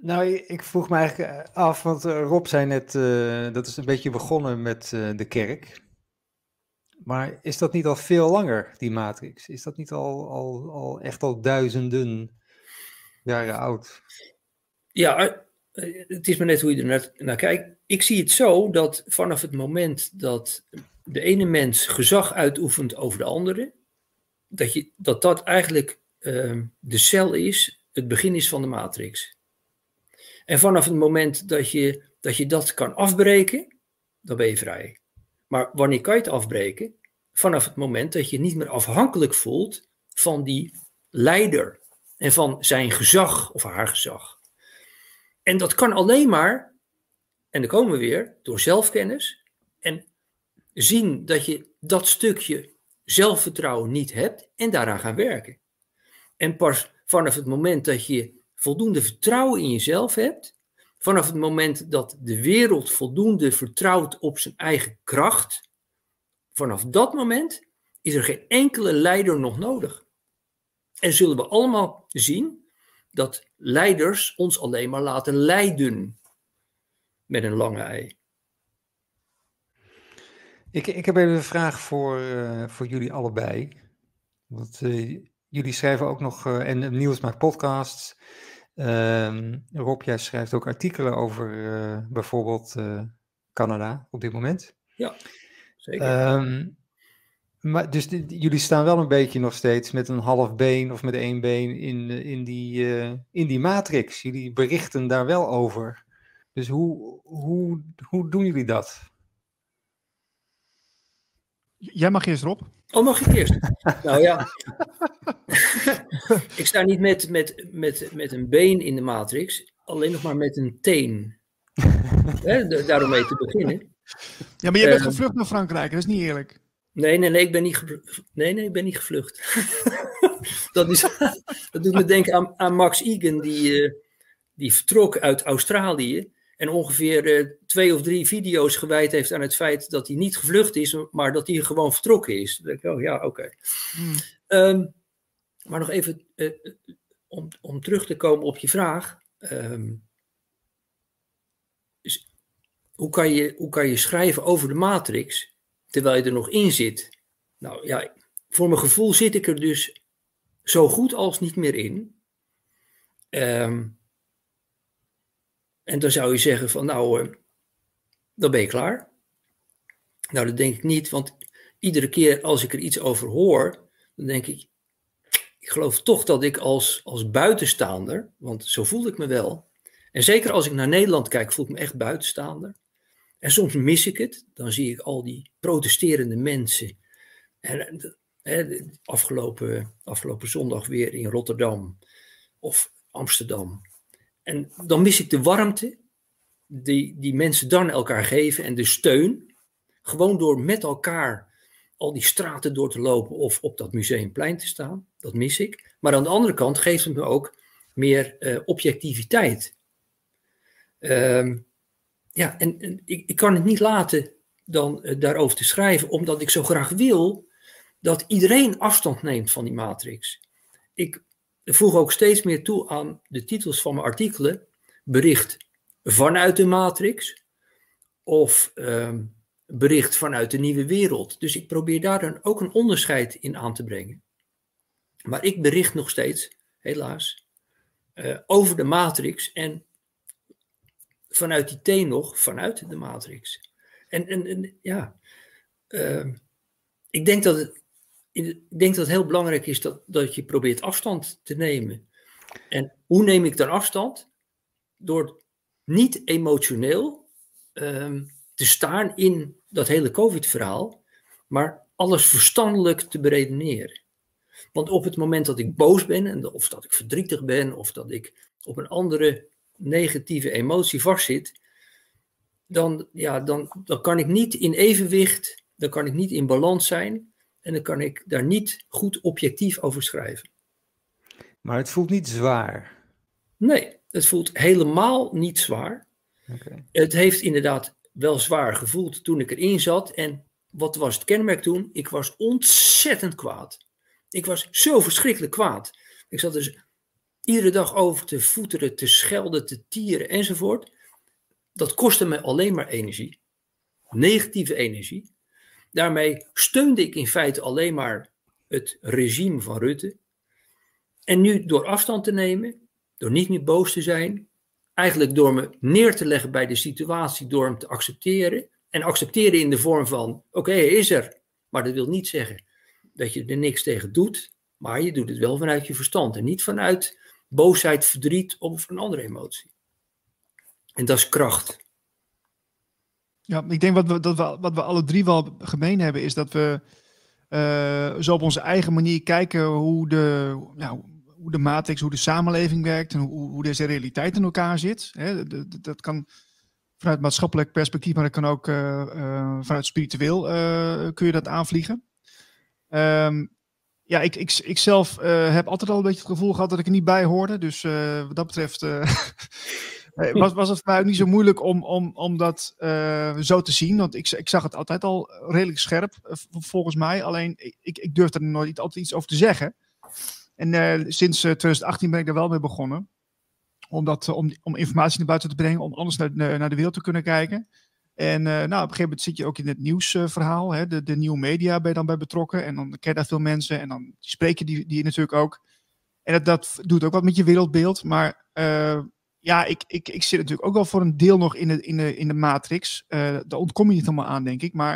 Nou, ik vroeg me eigenlijk eh, af, want eh, Rob zei net, uh, dat is een beetje begonnen met de kerk. Maar is dat niet al veel langer, die matrix? Is dat niet al, al, al echt al duizenden jaren oud? Ja, het is maar net hoe je er naar, naar kijkt. Ik zie het zo dat vanaf het moment dat de ene mens gezag uitoefent over de andere, dat je, dat, dat eigenlijk uh, de cel is, het begin is van de matrix. En vanaf het moment dat je, dat je dat kan afbreken, dan ben je vrij. Maar wanneer kan je het afbreken? Vanaf het moment dat je niet meer afhankelijk voelt van die leider en van zijn gezag of haar gezag. En dat kan alleen maar, en dan komen we weer, door zelfkennis en zien dat je dat stukje zelfvertrouwen niet hebt en daaraan gaan werken. En pas vanaf het moment dat je voldoende vertrouwen in jezelf hebt, vanaf het moment dat de wereld voldoende vertrouwt op zijn eigen kracht, vanaf dat moment is er geen enkele leider nog nodig. En zullen we allemaal zien dat leiders ons alleen maar laten leiden met een lange ei. Ik, ik heb even een vraag voor, uh, voor jullie allebei. Want uh, jullie schrijven ook nog, uh, en Niels maakt podcasts. Ehm, Rob, jij schrijft ook artikelen over bijvoorbeeld Canada op dit moment. Ja, zeker. Um, maar dus die, jullie staan wel een beetje nog steeds met een half been of met één been in, in, die, in die matrix. Jullie berichten daar wel over. Dus hoe, hoe, hoe doen jullie dat? Jij mag eerst, Rob. Oh, mag ik eerst? [laughs] nou ja. ik sta niet met, met, met, met een been in de matrix, alleen nog maar met een teen. [laughs] He, daarom mee te beginnen. Ja, maar je bent uh, gevlucht naar Frankrijk, dat is niet eerlijk. Nee, nee, nee, ik ben niet, nee, nee, ik ben niet gevlucht. [laughs] dat, is, dat doet me denken aan, aan Max Egan, die, uh, die vertrok uit Australië. En ongeveer uh, twee of drie video's gewijd heeft aan het feit dat hij niet gevlucht is, maar dat hij gewoon vertrokken is. Dan denk ik, oh ja, oké. Okay. Hmm. Um, maar nog even uh, om, om terug te komen op je vraag. Um, dus hoe, kan je, hoe kan je schrijven over de matrix terwijl je er nog in zit? Nou ja, voor mijn gevoel zit ik er dus zo goed als niet meer in. Um, en dan zou je zeggen van nou, uh, dan ben je klaar. Nou, dat denk ik niet, want iedere keer als ik er iets over hoor, dan denk ik, ik geloof toch dat ik als, als buitenstaander, want zo voel ik me wel, en zeker als ik naar Nederland kijk, voel ik me echt buitenstaander. En soms mis ik het, dan zie ik al die protesterende mensen. En, hè, afgelopen, afgelopen zondag weer in Rotterdam of Amsterdam. En dan mis ik de warmte die, die mensen dan elkaar geven en de steun. Gewoon door met elkaar al die straten door te lopen of op dat museumplein te staan. Dat mis ik. Maar aan de andere kant geeft het me ook meer uh, objectiviteit. Um, ja, en, ik, ik, kan het niet laten dan uh, daarover te schrijven, omdat ik zo graag wil dat iedereen afstand neemt van die matrix. Ik voeg ook steeds meer toe aan de titels van mijn artikelen. Bericht vanuit de matrix of um, bericht vanuit de nieuwe wereld. Dus ik probeer daar dan ook een onderscheid in aan te brengen. Maar ik bericht nog steeds helaas, eh, over de matrix en vanuit die T nog vanuit de matrix. En, en, ja, ehm, ik denk dat het, denk dat het heel belangrijk is dat, dat je probeert afstand te nemen. En hoe neem ik dan afstand? Door niet emotioneel ehm, te staan in dat hele COVID-verhaal, maar alles verstandelijk te beredeneren. Want op het moment dat ik boos ben, en of dat ik verdrietig ben, of dat ik op een andere negatieve emotie vastzit, dan, ja, dan, dan kan ik niet in evenwicht, dan kan ik niet in balans zijn en dan kan ik daar niet goed objectief over schrijven. Maar het voelt niet zwaar. Nee, het voelt helemaal niet zwaar. Okay. Het heeft inderdaad wel zwaar gevoeld toen ik erin zat. En wat was het kenmerk toen? Ik was ontzettend kwaad. Ik was zo verschrikkelijk kwaad. Ik zat dus iedere dag over te voeteren, te schelden, te tieren enzovoort. Dat kostte me alleen maar energie. Negatieve energie. Daarmee steunde ik in feite alleen maar het regime van Rutte. En nu door afstand te nemen, door niet meer boos te zijn, eigenlijk door me neer te leggen bij de situatie, door hem te accepteren. En accepteren in de vorm van: oké, is er. Maar dat wil niet zeggen dat je er niks tegen doet, maar je doet het wel vanuit je verstand en niet vanuit boosheid, verdriet of een andere emotie. En dat is kracht. Ja, ik denk wat we, dat we, wat we alle drie wel gemeen hebben, is dat we uh, zo op onze eigen manier kijken hoe de, nou, hoe de matrix, hoe de samenleving werkt en hoe, hoe deze realiteit in elkaar zit. Hè, dat, kan vanuit maatschappelijk perspectief, maar dat kan ook uh, uh, vanuit spiritueel kun je dat aanvliegen. Um, ja, ik, ik, ik zelf heb altijd al een beetje het gevoel gehad dat ik er niet bij hoorde. Dus wat dat betreft [laughs] was, was het voor mij niet zo moeilijk om, om, om dat zo te zien. Want ik, ik zag het altijd al redelijk scherp, volgens mij. Alleen ik, ik durfde er nooit altijd iets over te zeggen. En sinds 2018 ben ik er wel mee begonnen. Om, dat, om, om informatie naar buiten te brengen, om anders naar, naar de wereld te kunnen kijken. En uh, nou, op een gegeven moment zit je ook in het nieuwsverhaal. Hè? De, de nieuwe media ben je dan bij betrokken. En dan ken je daar veel mensen. En dan spreken die, die natuurlijk ook. En dat, dat doet ook wat met je wereldbeeld. Maar uh, ja, ik, ik, ik zit natuurlijk ook wel voor een deel nog in de, in de, in de matrix. daar ontkom je niet helemaal aan, denk ik. Maar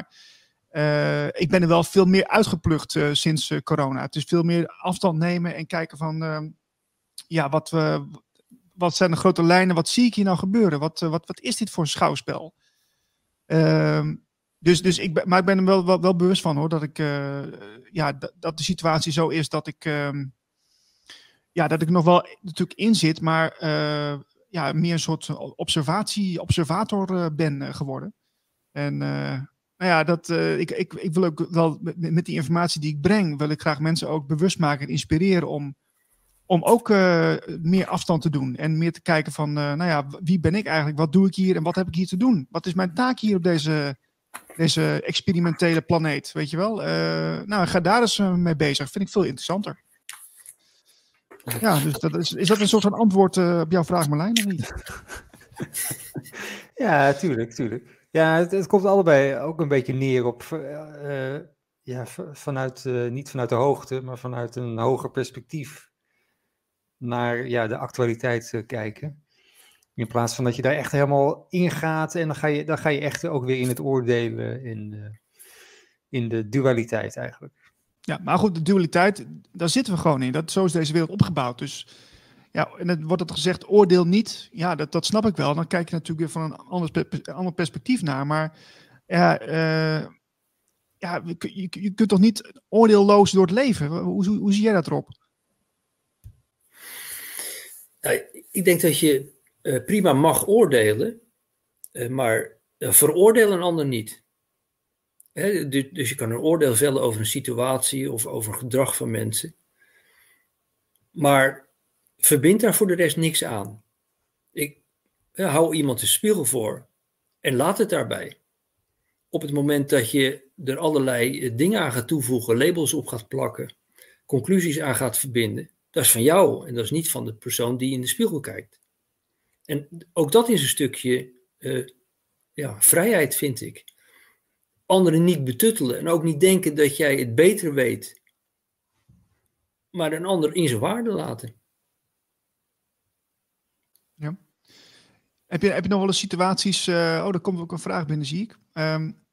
ik ben er wel veel meer uitgeplucht sinds corona. Het is veel meer afstand nemen en kijken van, ehm, ja, wat, wat zijn de grote lijnen? Wat zie ik hier nou gebeuren? Wat, wat, wat is dit voor een schouwspel? Ehm, dus, dus ik maar ik ben er wel, wel, wel bewust van hoor, dat ik, ja, dat de situatie zo is dat ik, ehm, ja, dat ik nog wel natuurlijk in zit, maar ja, meer een soort observatie, observator ben geworden. En nou ja, dat, ik, ik, ik wil ook wel met, die informatie die ik breng, wil ik graag mensen ook bewust maken en inspireren om, om ook uh, meer afstand te doen. En meer te kijken van, uh, nou ja, wie ben ik eigenlijk? Wat doe ik hier en wat heb ik hier te doen? Wat is mijn taak hier op deze, deze experimentele planeet? Weet je wel? nou, ga daar eens mee bezig. Vind ik veel interessanter. Ja, dus dat is, is dat een soort van antwoord op jouw vraag, Marlijn, of niet? [laughs] Ja, tuurlijk, tuurlijk. Ja, het, het, komt allebei ook een beetje neer op, ja, vanuit, niet vanuit de hoogte, maar vanuit een hoger perspectief naar ja, de actualiteit uh, kijken. In plaats van dat je daar echt helemaal ingaat en dan ga je, dan ga je echt ook weer in het oordelen, in, in de dualiteit eigenlijk. Ja, maar goed, de dualiteit, daar zitten we gewoon in. Dat, zo is deze wereld opgebouwd. Dus ja, en het wordt het gezegd, oordeel niet. Ja, dat, dat snap ik wel. Dan kijk je natuurlijk weer van een ander, perspectief naar. Maar ja, uh, ja je, je, kunt toch niet oordeelloos door het leven? Hoe, hoe, hoe zie jij dat erop? Ik denk dat je uh, prima mag oordelen, uh, maar veroordeel een ander niet. Hè, dus, dus je kan een oordeel vellen over een situatie of over gedrag van mensen. Maar verbind daar voor de rest niks aan. Ik hou iemand de spiegel voor en laat het daarbij. Op het moment dat je er allerlei eh, dingen aan gaat toevoegen, labels op gaat plakken, conclusies aan gaat verbinden, dat is van jou en dat is niet van de persoon die in de spiegel kijkt. En ook dat is een stukje uh, ja, vrijheid, vind ik. Anderen niet betuttelen en ook niet denken dat jij het beter weet, maar een ander in zijn waarde laten. Ja. Heb je, heb je nog wel eens situaties... Uh, oh, er komt ook een vraag binnen, zie ik. Um,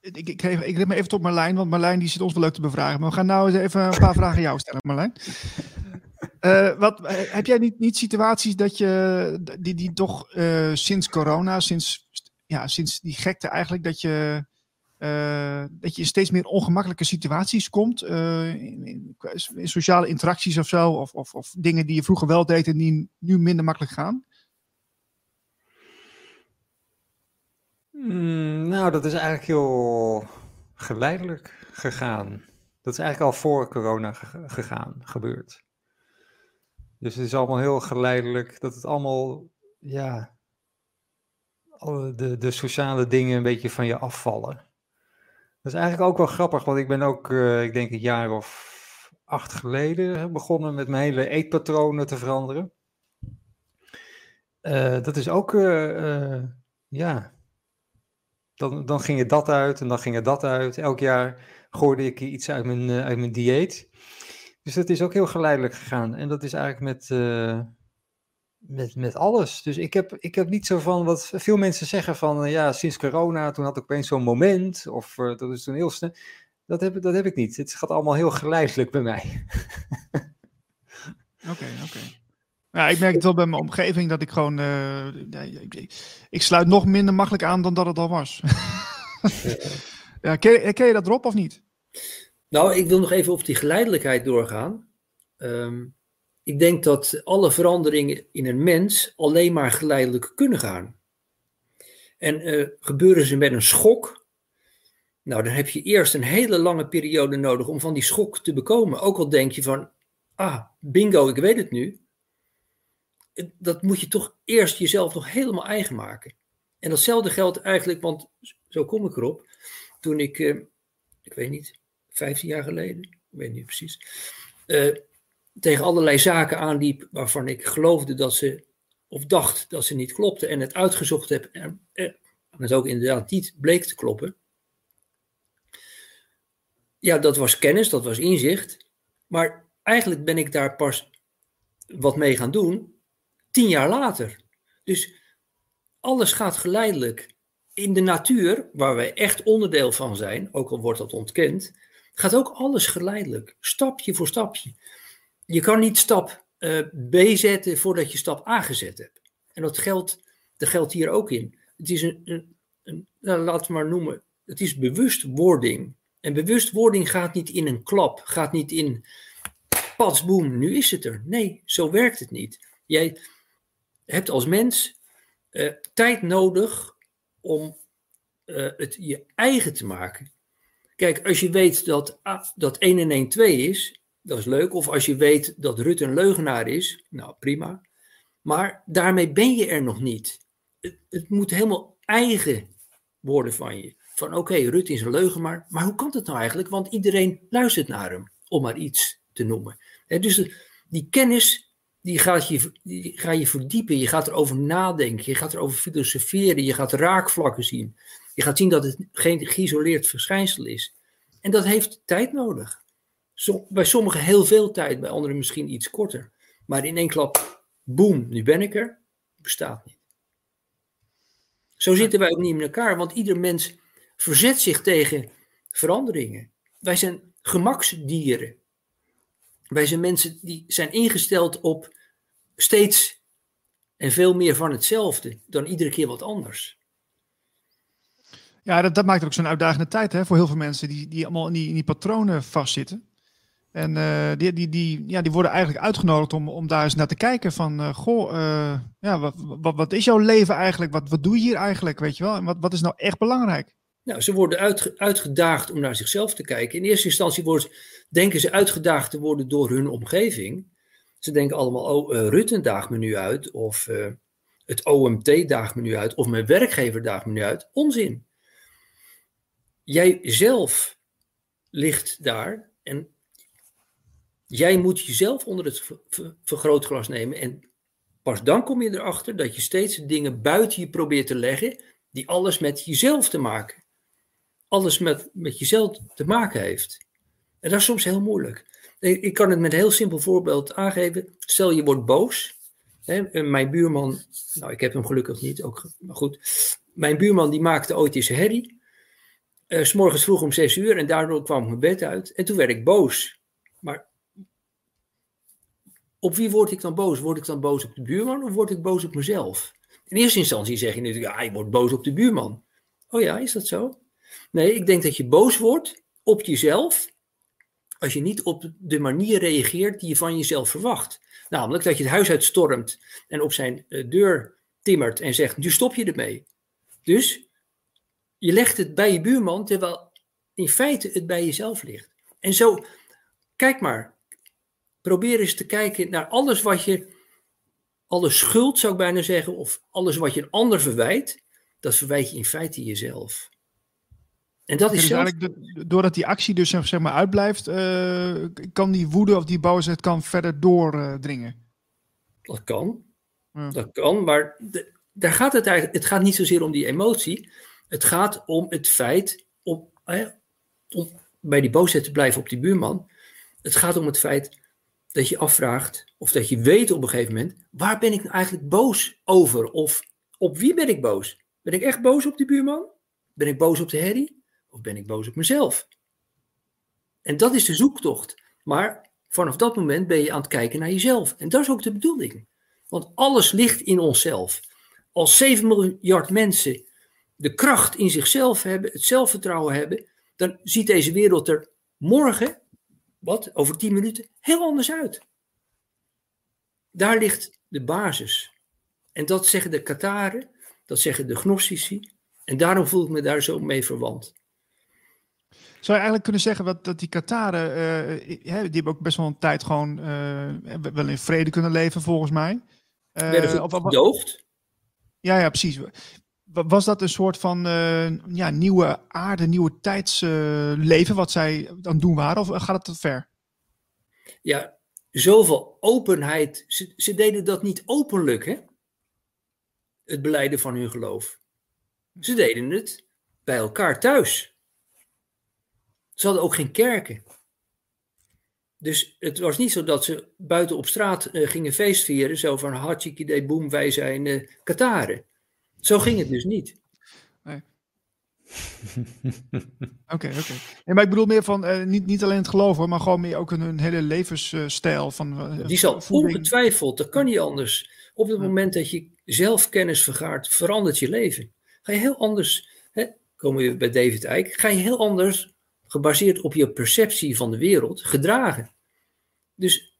ik, ik, ik, ik me even tot Marlijn, want Marlijn die zit ons wel leuk te bevragen. Maar we gaan nou eens even een paar [laughs] vragen aan jou stellen, Marlijn. Uh, wat, heb jij niet, niet situaties dat je, die, die toch uh, sinds corona, sinds, ja, sinds die gekte eigenlijk, dat je, dat je in steeds meer ongemakkelijke situaties komt, in, in, in, sociale interacties of zo, of, of, of dingen die je vroeger wel deed en die nu minder makkelijk gaan? Mm, nou, dat is eigenlijk heel geleidelijk gegaan. Dat is eigenlijk al voor corona gegaan, gebeurd. Dus het is allemaal heel geleidelijk, dat het allemaal, ja, de, de sociale dingen een beetje van je afvallen. Dat is eigenlijk ook wel grappig, want ik ben ook, uh, ik denk een jaar of acht geleden begonnen met mijn hele eetpatronen te veranderen. Uh, dat is ook, uh, ja, dan, dan ging er dat uit en dan ging er dat uit. Elk jaar gooide ik iets uit mijn, uit mijn dieet. Dus dat is ook heel geleidelijk gegaan. En dat is eigenlijk met, uh, met, met alles. Dus ik heb, ik heb niet zo van wat veel mensen zeggen van uh, ja, sinds corona, toen had ik opeens zo'n moment. Of dat is toen heel snel. Dat heb, dat heb ik niet. Het gaat allemaal heel geleidelijk bij mij. [laughs] Oké, oké. Okay. Ja, ik merk het wel bij mijn omgeving dat ik gewoon. Uh, ik, ik, sluit nog minder makkelijk aan dan dat het al was. [laughs] ja, ken, ken, je dat erop of niet? Nou, ik wil nog even op die geleidelijkheid doorgaan. Um, ik denk dat alle veranderingen in een mens alleen maar geleidelijk kunnen gaan. En uh, gebeuren ze met een schok, nou, dan heb je eerst een hele lange periode nodig om van die schok te bekomen. Ook al denk je van, ah, bingo, ik weet het nu dat moet je toch eerst jezelf nog helemaal eigen maken. En datzelfde geldt eigenlijk, want zo kom ik erop. Toen ik, eh, ik weet niet, 15 jaar geleden, ik weet niet precies, uh, tegen allerlei zaken aanliep waarvan ik geloofde dat ze, of dacht dat ze niet klopten en het uitgezocht heb en, en het ook inderdaad niet bleek te kloppen. Ja, dat was kennis, dat was inzicht. Maar eigenlijk ben ik daar pas wat mee gaan doen tien jaar later. Dus alles gaat geleidelijk. In de natuur, waar wij echt onderdeel van zijn, ook al wordt dat ontkend, gaat ook alles geleidelijk, stapje voor stapje. Je kan niet stap uh, B zetten voordat je stap A gezet hebt. En dat geldt, dat geldt hier ook in. Het is een, een, een nou, laten we maar noemen, het is bewustwording. En bewustwording gaat niet in een klap, gaat niet in pats, boem, nu is het er. Nee, zo werkt het niet. Jij, hebt als mens uh, tijd nodig om uh, het je eigen te maken. Kijk, als je weet dat, dat 1 en 1 2 is, dat is leuk. Of als je weet dat Rutte een leugenaar is, nou prima. Maar daarmee ben je er nog niet. Het, het moet helemaal eigen worden van je. Van oké, Rutte is een leugenaar, maar hoe kan het nou eigenlijk? Want iedereen luistert naar hem, om maar iets te noemen. dus die kennis die gaat je, die ga je verdiepen. Je gaat erover nadenken. Je gaat erover filosoferen. Je gaat raakvlakken zien. Je gaat zien dat het geen geïsoleerd verschijnsel is. En dat heeft tijd nodig. bij sommigen heel veel tijd, bij anderen misschien iets korter. Maar in één klap, boem, nu ben ik er, bestaat niet. Zo zitten wij ook niet in elkaar, want ieder mens verzet zich tegen veranderingen. Wij zijn gemaksdieren. Wij zijn mensen die zijn ingesteld op steeds en veel meer van hetzelfde dan iedere keer wat anders. Ja, dat, maakt ook zo'n uitdagende tijd hè, voor heel veel mensen die, die allemaal in die, in die patronen vastzitten. En uh, die, die, die, ja, die worden eigenlijk uitgenodigd om, om daar eens naar te kijken van, uh, goh, uh, ja, wat, wat, wat is jouw leven eigenlijk? Wat, wat doe je hier eigenlijk, weet je wel? En wat, wat is nou echt belangrijk? Nou, ze worden uitge, uitgedaagd om naar zichzelf te kijken. In eerste instantie worden, denken ze uitgedaagd te worden door hun omgeving. Ze denken allemaal, oh, uh, Rutte daagt me nu uit, of het OMT daagt me nu uit, of mijn werkgever daagt me nu uit. Onzin. Jij zelf ligt daar en jij moet jezelf onder het vergrootglas nemen. En pas dan kom je erachter dat je steeds dingen buiten je probeert te leggen, die alles met jezelf te maken. Alles met, met jezelf te maken heeft. En dat is soms heel moeilijk. Ik kan het met een heel simpel voorbeeld aangeven. Stel je wordt boos. Hè, mijn buurman, nou ik heb hem gelukkig niet, ook, maar goed. Mijn buurman die maakte ooit eens herrie. Uh, s vroeg om zes uur en daardoor kwam ik mijn bed uit. En toen werd ik boos. Maar op wie word ik dan boos? Word ik dan boos op de buurman of word ik boos op mezelf? In eerste instantie zeg je natuurlijk, ja, je wordt boos op de buurman. Oh ja, is dat zo? Nee, ik denk dat je boos wordt op jezelf als je niet op de manier reageert die je van jezelf verwacht. Namelijk dat je het huis uitstormt en op zijn eh, deur timmert en zegt, nu stop je ermee. Dus je legt het bij je buurman, terwijl in feite het bij jezelf ligt. En zo, kijk maar, probeer eens te kijken naar alles wat je, alle schuld zou ik bijna zeggen, of alles wat je een ander verwijt, dat verwijt je in feite jezelf. En dat is dus zelf... doordat die actie dus zeg maar uitblijft, uh, kan die woede of die boosheid kan verder doordringen. dat kan. Ja. Dat kan, maar daar gaat het eigenlijk. Het gaat niet zozeer om die emotie. Het gaat om het feit om, bij die boosheid te blijven op die buurman. Het gaat om het feit dat je afvraagt, of dat je weet op een gegeven moment, waar ben ik nou eigenlijk boos over? Of op wie ben ik boos? Ben ik echt boos op die buurman? Ben ik boos op de herrie? Of ben ik boos op mezelf? En dat is de zoektocht. Maar vanaf dat moment ben je aan het kijken naar jezelf. En dat is ook de bedoeling. Want alles ligt in onszelf. Als 7 miljard mensen de kracht in zichzelf hebben, het zelfvertrouwen hebben, dan ziet deze wereld er morgen, wat, over 10 minuten, heel anders uit. Daar ligt de basis. En dat zeggen de Kataren, dat zeggen de Gnostici. En daarom voel ik me daar zo mee verwant. Zou je eigenlijk kunnen zeggen wat, dat die Kataren, uh, die hebben ook best wel een tijd gewoon uh, wel in vrede kunnen leven, volgens mij. Uh, Werden gedoogd? Ja, ja, precies. Was dat een soort van ja, nieuwe aarde, nieuwe tijdsleven wat zij dan doen waren? Of gaat het te ver? Ja, zoveel openheid. Ze, deden dat niet openlijk, hè? Het beleiden van hun geloof. Ze deden het bij elkaar thuis. Ze hadden ook geen kerken. Dus het was niet zo dat ze buiten op straat uh, gingen feestvieren, zo van hartstikke boem, wij zijn uh, Kataren. Zo ging het dus niet. Nee. [laughs] Oké, oké. Okay, maar ik bedoel meer van, uh, niet, niet alleen het geloven, maar gewoon meer ook hun hele levensstijl. Van, Die zal ongetwijfeld, dat kan niet anders. Op het moment dat je zelf kennis vergaart, verandert je leven. Ga je heel anders, hè, komen we bij David Eijk, ga je heel anders gebaseerd op je perceptie van de wereld, gedragen. Dus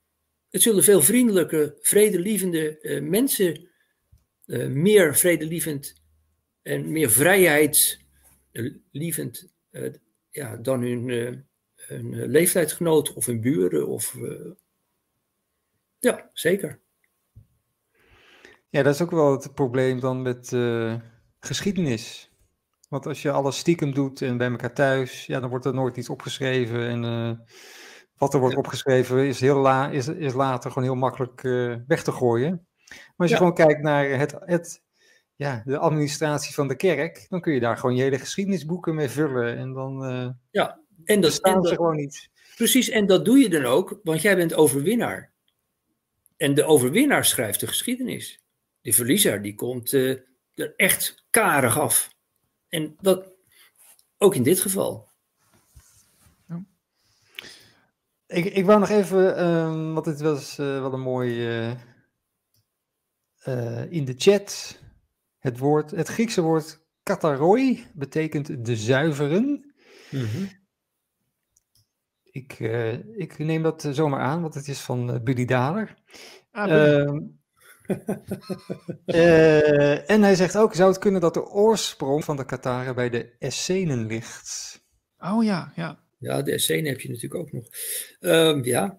het zullen veel vriendelijke, vredelievende uh, mensen, uh, meer vredelievend en meer vrijheidslievend uh, ja, dan hun, hun leeftijdsgenoot of hun buren. Of, ja, zeker. Ja, dat is ook wel het probleem dan met geschiedenis. Want als je alles stiekem doet en bij elkaar thuis, ja, dan wordt er nooit iets opgeschreven. En wat er wordt opgeschreven is, heel la, is, is later gewoon heel makkelijk weg te gooien. Maar als je gewoon kijkt naar het, het, ja, de administratie van de kerk, dan kun je daar gewoon je hele geschiedenisboeken mee vullen. En dan uh, ja, en dat staan ze gewoon niet. Precies, en dat doe je dan ook, want jij bent overwinnaar. En de overwinnaar schrijft de geschiedenis. De verliezer, die komt er echt karig af. En dat ook in dit geval. Ja. Ik, ik wou nog even, um, want het was uh, wel een mooi uh, uh, in de chat. Het, woord, het Griekse woord kataroi betekent de zuiveren. Mm -hmm. ik, ik neem dat zomaar aan, want het is van Billy Daler. Ah, uh, [laughs] en hij zegt ook, zou het kunnen dat de oorsprong van de Kataren bij de Essenen ligt? Oh ja, ja. Ja, de Essenen heb je natuurlijk ook nog. Um, ja,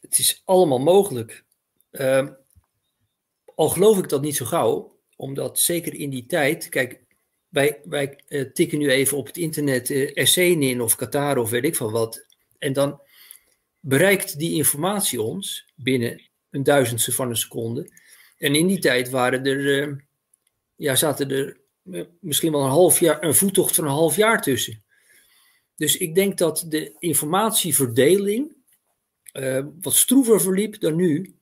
het is allemaal mogelijk. Um, al geloof ik dat niet zo gauw, omdat zeker in die tijd, kijk, wij, wij uh, tikken nu even op het internet uh, Essenen in of Qatar of weet ik van wat. En dan bereikt die informatie ons binnen een duizendste van een seconde. En in die tijd waren er, uh, ja, zaten er uh, misschien wel een half jaar, een voettocht van een half jaar tussen. Dus ik denk dat de informatieverdeling wat stroever verliep dan nu.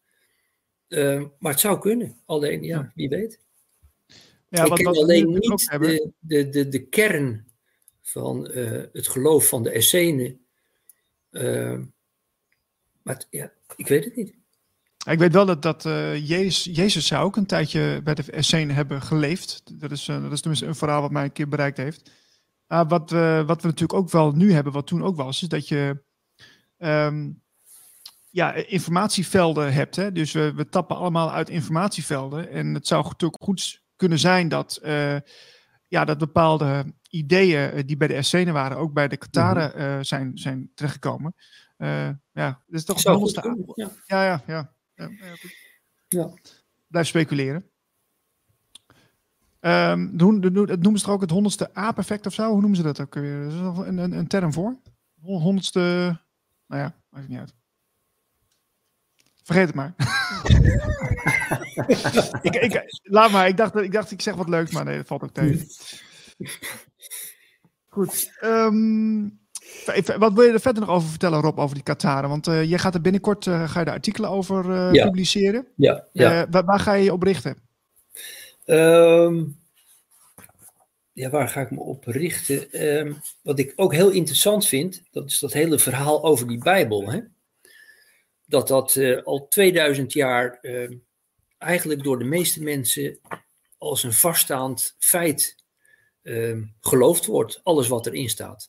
Uh, maar het zou kunnen. Alleen, ja, wie weet. Ja, ik ken alleen niet de, de, de, de kern van eh, het geloof van de Essenen. Eh, maar ja, ik weet het niet. Ik weet wel dat, dat eh, Jezus, Jezus zou ook een tijdje bij de Essenen hebben geleefd. Dat is, eh, dat is tenminste een verhaal wat mij een keer bereikt heeft. Ah, wat, we, wat we natuurlijk ook wel nu hebben, wat toen ook was, is dat je ehm, ja, informatievelden hebt. Hè? Dus we, we tappen allemaal uit informatievelden. En het zou natuurlijk goed kunnen zijn dat, eh, ja, dat bepaalde ideeën eh, die bij de Essenen waren, ook bij de Kataren eh, zijn, zijn terechtgekomen. Ja, dat is toch een goed ja. ja, ja, ja. ja. Blijf speculeren. Ehm, doen, noemen ze toch ook het honderdste A-perfect of zo? Hoe noemen ze dat ook weer? Is er nog een, een, een term voor? Hon- Honderdste... Nou ja, maakt niet uit. Vergeet het maar. [laughs] ik, ik, laat maar, ik dacht, ik dacht ik zeg wat leuks, maar nee, dat valt ook tegen. Goed. ehm, wat wil je er verder nog over vertellen, Rob, over die Kataren? Want eh jij gaat er binnenkort eh, ga je daar artikelen over eh, Ja. publiceren. Ja, ja. Eh, waar, waar ga je je op richten? Ehm, ja, waar ga ik me op richten? Ehm, wat ik ook heel interessant vind, dat is dat hele verhaal over die Bijbel. Hè? Dat dat eh, al 2000 jaar ehm, eigenlijk door de meeste mensen als een vaststaand feit ehm, geloofd wordt. Alles wat erin staat.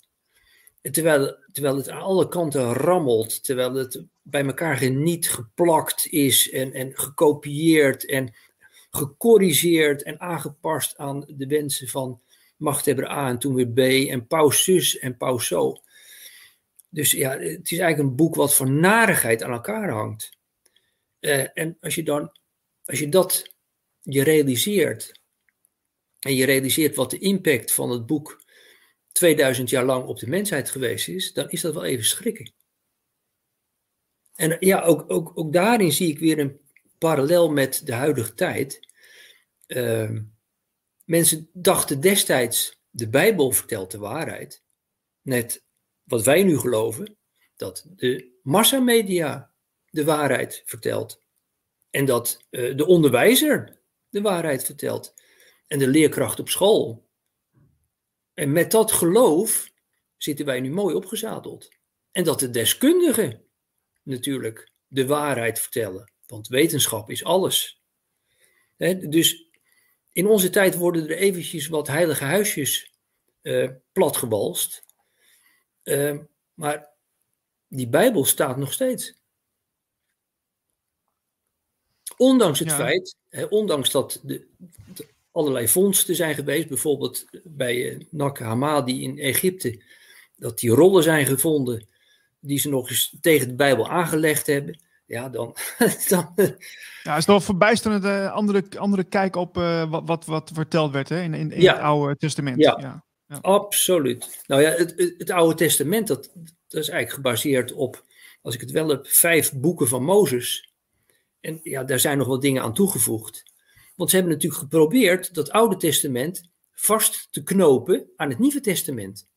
Terwijl, terwijl het aan alle kanten rammelt, terwijl het bij elkaar geniet geplakt is en, en gekopieerd en gecorrigeerd en aangepast aan de wensen van machthebber A en toen weer B en paus zus en paus zo. Dus ja, het is eigenlijk een boek wat van narigheid aan elkaar hangt. Eh, en als je dan, als je dat je realiseert en je realiseert wat de impact van het boek 2000 jaar lang op de mensheid geweest is, dan is dat wel even schrikken. En ja, ook, ook, ook daarin zie ik weer een parallel met de huidige tijd. Ehm, mensen dachten destijds, de Bijbel vertelt de waarheid. Net wat wij nu geloven, dat de massamedia de waarheid vertelt. En dat eh, de onderwijzer de waarheid vertelt. En de leerkracht op school. En met dat geloof zitten wij nu mooi opgezadeld. En dat de deskundigen natuurlijk de waarheid vertellen. Want wetenschap is alles. Hè, dus in onze tijd worden er eventjes wat heilige huisjes eh, platgebalst. Eh, maar die Bijbel staat nog steeds. Ondanks het Ja. feit, hè, ondanks dat de, de allerlei vondsten zijn geweest, bijvoorbeeld bij eh, Nag Hammadi in Egypte, dat die rollen zijn gevonden die ze nog eens tegen de Bijbel aangelegd hebben. Ja, dan, [laughs] dan Ja, het is wel verbijsterend uh, andere, andere kijk op uh, wat, wat, wat verteld werd hè, in, in, in Ja. het Oude Testament. Ja. Ja. Absoluut. Nou ja, het, het, Oude Testament, dat, dat is eigenlijk gebaseerd op, als ik het wel heb, vijf boeken van Mozes. En ja, daar zijn nog wat dingen aan toegevoegd. Want ze hebben natuurlijk geprobeerd dat Oude Testament vast te knopen aan het Nieuwe Testament.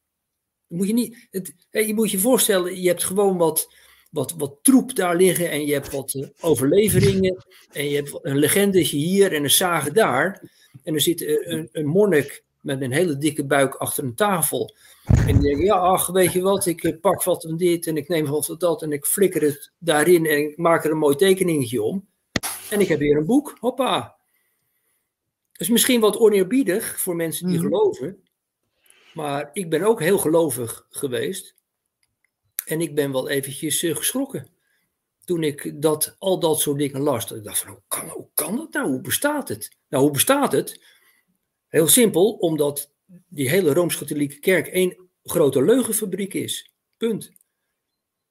Moet je, niet, het, je moet je voorstellen, je hebt gewoon wat, wat, wat troep daar liggen en je hebt wat uh, overleveringen en je hebt een legendetje hier en een sage daar. En er zit een, een monnik met een hele dikke buik achter een tafel. En die denkt, ja, ach, weet je wat, ik pak wat van dit en ik neem wat van dat en ik flikker het daarin en ik maak er een mooi tekeningetje om. En ik heb hier een boek, hoppa. Dat is misschien wat oneerbiedig voor mensen die Mhm. geloven. Maar ik ben ook heel gelovig geweest. En ik ben wel eventjes eh, geschrokken. Toen ik dat, al dat soort dingen las. Dat ik dacht van, hoe kan, hoe kan dat nou? Hoe bestaat het? Nou, hoe bestaat het? Heel simpel, omdat die hele Rooms-Katholieke kerk één grote leugenfabriek is. Punt.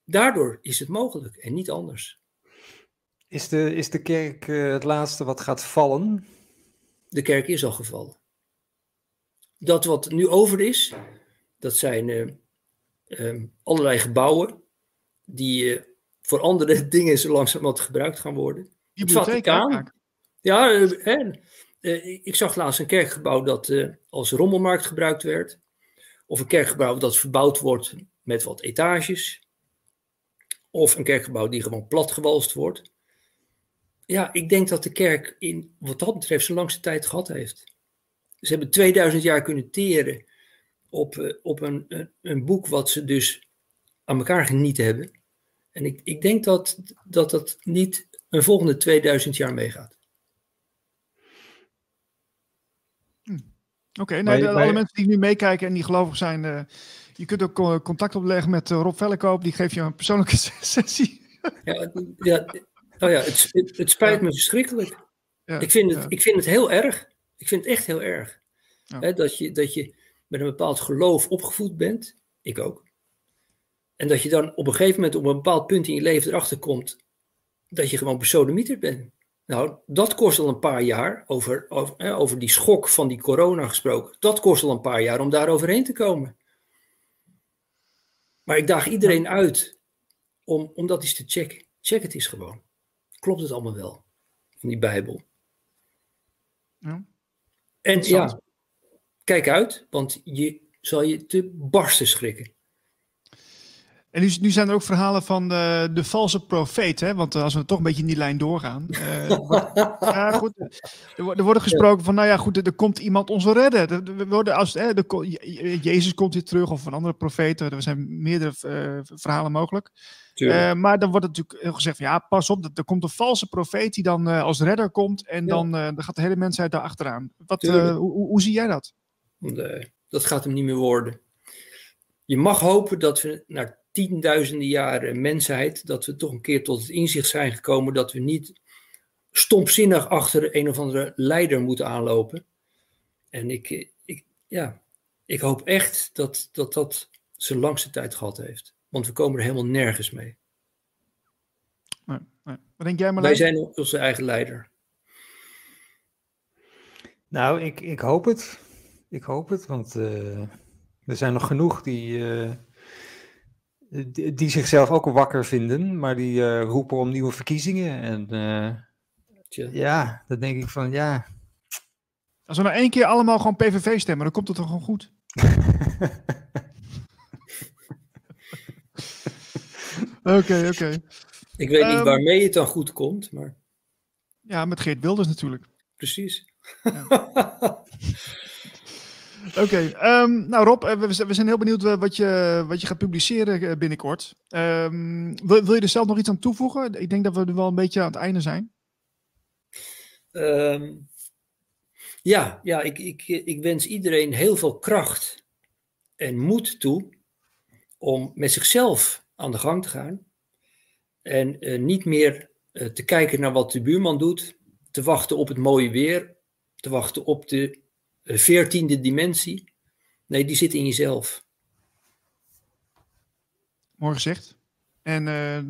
Daardoor is het mogelijk en niet anders. Is de, is de kerk uh, het laatste wat gaat vallen? De kerk is al gevallen. Dat wat nu over is, dat zijn uh, um, allerlei gebouwen die uh, voor andere [laughs] dingen zo langzamerhand gebruikt gaan worden. Het Vaticaan. Ja, uh, hè, ik zag laatst een kerkgebouw dat als rommelmarkt gebruikt werd. Of een kerkgebouw dat verbouwd wordt met wat etages. Of een kerkgebouw die gewoon platgewalst wordt. ja, ik denk dat de kerk in wat dat betreft zijn langste tijd gehad heeft. Ze hebben 2000 jaar kunnen teren op, eh, op een, een, een boek wat ze dus aan elkaar genieten hebben. En ik, ik denk dat, dat dat niet een volgende 2000 jaar meegaat. Oké, nou, bij- alle mensen die nu meekijken en die gelovig zijn, eh, je kunt ook eh, contact opleggen met eh, Rob Vellekoop. Die geeft je een persoonlijke [laughs] sessie. Ja, ja, nou ja, het, het, het spijt me verschrikkelijk. Ja, Ik vind, het, ja. ik vind het heel erg. Ik vind het echt heel erg. Ja. Hè, dat, je, dat je met een bepaald geloof opgevoed bent. Ik ook. En dat je dan op een gegeven moment op een bepaald punt in je leven erachter komt dat je gewoon besodemieter bent. Nou, dat kost al een paar jaar, over, over, hè, over die schok van die corona gesproken. Dat kost al een paar jaar om daar overheen te komen. Maar ik daag iedereen uit om, om dat eens te checken. Check het eens gewoon. Klopt het allemaal wel? In die Bijbel. Ja. En ja, kijk uit, want je zal je te barsten schrikken. En nu, nu zijn er ook verhalen van de, de valse profeet, hè? want eh, als we toch een beetje in die lijn doorgaan. eh, wordt- [laughs] ja, goed, er, wordt- er wordt gesproken van, nou ja, goed, er, er komt iemand ons redden. We worden als, hè, Je- Jezus komt weer terug of een andere profeet. Er zijn meerdere eh, verhalen mogelijk. Maar dan wordt het natuurlijk heel gezegd van, ja, pas op, er, komt een valse profeet die dan als redder komt en Ja. dan, dan gaat de hele mensheid daar achteraan. Wat, hoe, hoe- zie jij dat? Eh, dat gaat hem niet meer worden. Je mag hopen dat we na tienduizenden jaren mensheid, dat we toch een keer tot het inzicht zijn gekomen dat we niet stompzinnig achter een of andere leider moeten aanlopen. En ik, ik, ja, ik hoop echt dat, dat dat zijn langste tijd gehad heeft. Want we komen er helemaal nergens mee. Nee, nee. Wat denk jij, Wij Marlijn? zijn onze eigen leider. Nou, ik, ik hoop het. Ik hoop het, want eh, er zijn nog genoeg die, eh, die, die zichzelf ook wakker vinden, maar die eh, roepen om nieuwe verkiezingen. En eh, ja, dan denk ik van ja. Als we nou één keer allemaal gewoon PVV stemmen, dan komt het toch gewoon goed? [laughs] Oké, oké. Ik weet niet Ehm, waarmee het dan goed komt, maar Ja, met Geert Wilders natuurlijk. precies. [laughs] Oké, ehm, nou Rob, eh, we, zijn heel benieuwd eh, wat je, wat je gaat publiceren eh, binnenkort. Ehm, wil, je er zelf nog iets aan toevoegen? Ik denk dat we er wel een beetje aan het einde zijn. Ehm, ja, ja ik, ik, ik wens iedereen heel veel kracht en moed toe om met zichzelf aan de gang te gaan. En niet meer te kijken naar wat de buurman doet, te wachten op het mooie weer, te wachten op de veertiende dimensie. Nee, die zit in jezelf. Mooi gezegd. En eh,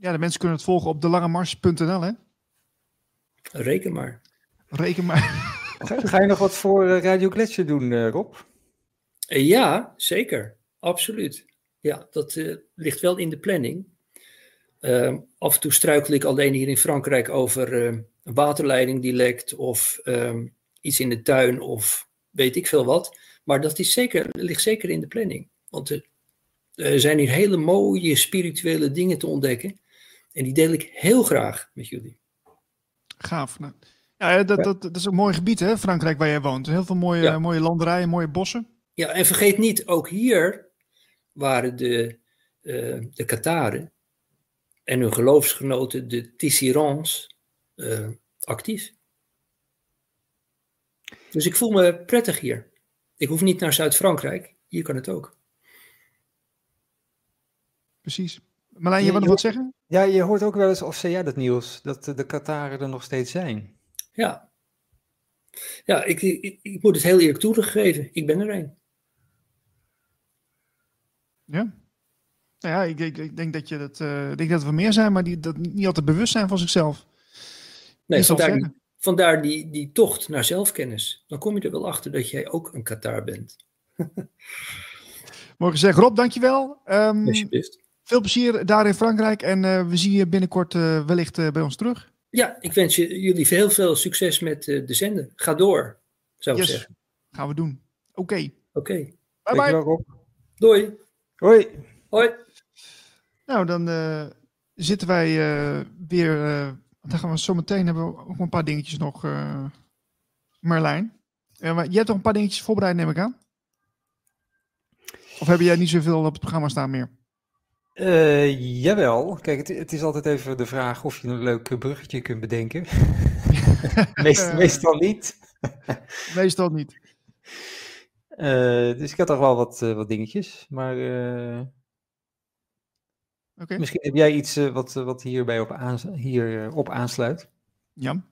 ja, de mensen kunnen het volgen op delangemars.nl, hè? Reken maar. Reken maar. Ga, ga je nog wat voor eh, Radio Gletscher doen, eh, Rob? Eh, Ja, zeker. Absoluut. Ja, dat eh, ligt wel in de planning. Ehm, af en toe struikel ik alleen hier in Frankrijk over ehm, een waterleiding die lekt of ehm, iets in de tuin of weet ik veel wat. Maar dat is zeker, ligt zeker in de planning. Want er, er zijn hier hele mooie spirituele dingen te ontdekken. En die deel ik heel graag met jullie. Gaaf. Nou, ja, dat, dat, dat is een mooi gebied, hè, Frankrijk, waar jij woont. Heel veel mooie, Ja. mooie landerijen, mooie bossen. Ja, en vergeet niet, ook hier waren de, eh de Kataren en hun geloofsgenoten, de Tisserands, eh, actief. Dus ik voel me prettig hier. Ik hoef niet naar Zuid-Frankrijk, hier kan het ook. Precies. Marlijn, je wil nog je- wat zeggen? Ja, je hoort ook wel eens, of zei jij dat nieuws, dat de Kataren er nog steeds zijn. Ja, ja ik, ik, ik moet het heel eerlijk toegeven, ik ben er een. Ja. Nou ja, ik, ik, ik denk dat je dat, eh, ik denk dat er meer zijn, maar die dat niet altijd bewust zijn van zichzelf. Nee, vandaar, zeggen? die, vandaar die, die tocht naar zelfkennis. Dan kom je er wel achter dat jij ook een Katar bent. [laughs] Mooi gezegd. Rob, dankjewel. Um, Alsjeblieft. veel plezier daar in Frankrijk en eh, we zien je binnenkort eh, wellicht eh, bij ons terug. Ja, ik wens je, jullie heel veel succes met eh, de zender. Ga door, zou ik Yes. zeggen. Gaan we doen. Oké. Oké, Bye bye. Rob. doei. Hoi. Hoi. Nou, dan eh, zitten wij eh, weer eh, dan gaan we zo meteen hebben we ook een paar dingetjes nog, uh, maar je hebt toch een paar dingetjes voorbereid, neem ik aan? Of heb jij niet zoveel op het programma staan meer? Uh, jawel. Kijk, het, het, is altijd even de vraag of je een leuk bruggetje kunt bedenken. [laughs] Meest, meestal niet. [laughs] meestal niet. Uh, dus ik had toch wel wat, wat dingetjes. Maar okay. misschien heb jij iets wat, wat hierbij op, aans hier, op aansluit. Ja.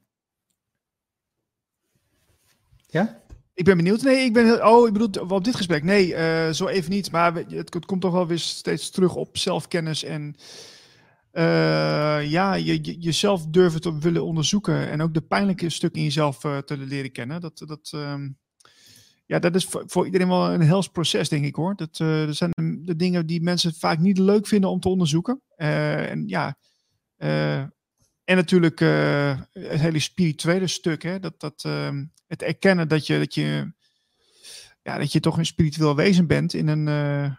Ja? Ik ben benieuwd. Nee, ik ben heel, Oh, ik bedoel op dit gesprek. Nee, uh, zo even niet. Maar het, het, komt toch wel weer steeds terug op zelfkennis en uh, ja, je, je, jezelf durven te willen onderzoeken en ook de pijnlijke stukken in jezelf uh, te leren kennen. Dat, dat, um, ja, dat is voor, voor, iedereen wel een hels proces, denk ik hoor. Dat, dat zijn de dingen die mensen vaak niet leuk vinden om te onderzoeken. en ja, en natuurlijk uh, het hele spirituele stuk, hè? Dat, dat, uh, het erkennen dat je, dat, je, ja, dat je toch een spiritueel wezen bent in een, uh,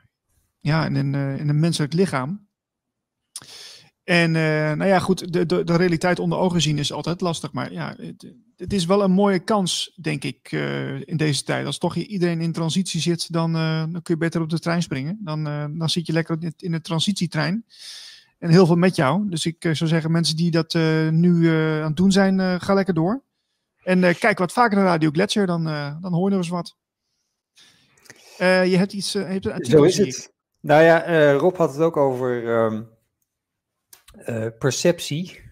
ja, in een, in een menselijk lichaam. En nou ja, goed, de, de, de realiteit onder ogen zien is altijd lastig. Maar ja, het is wel een mooie kans, denk ik, in deze tijd. Als toch iedereen in transitie zit, dan, dan kun je beter op de trein springen. Dan, dan zit je lekker in de transitietrein. En heel veel met jou. Dus ik zou zeggen, mensen die dat nu aan het doen zijn, ga lekker door. En kijk wat vaker naar Radio Gletscher, dan, dan hoor je nog eens wat. je hebt iets... hebt een Zo is het. Nou ja, Rob had het ook over um, perceptie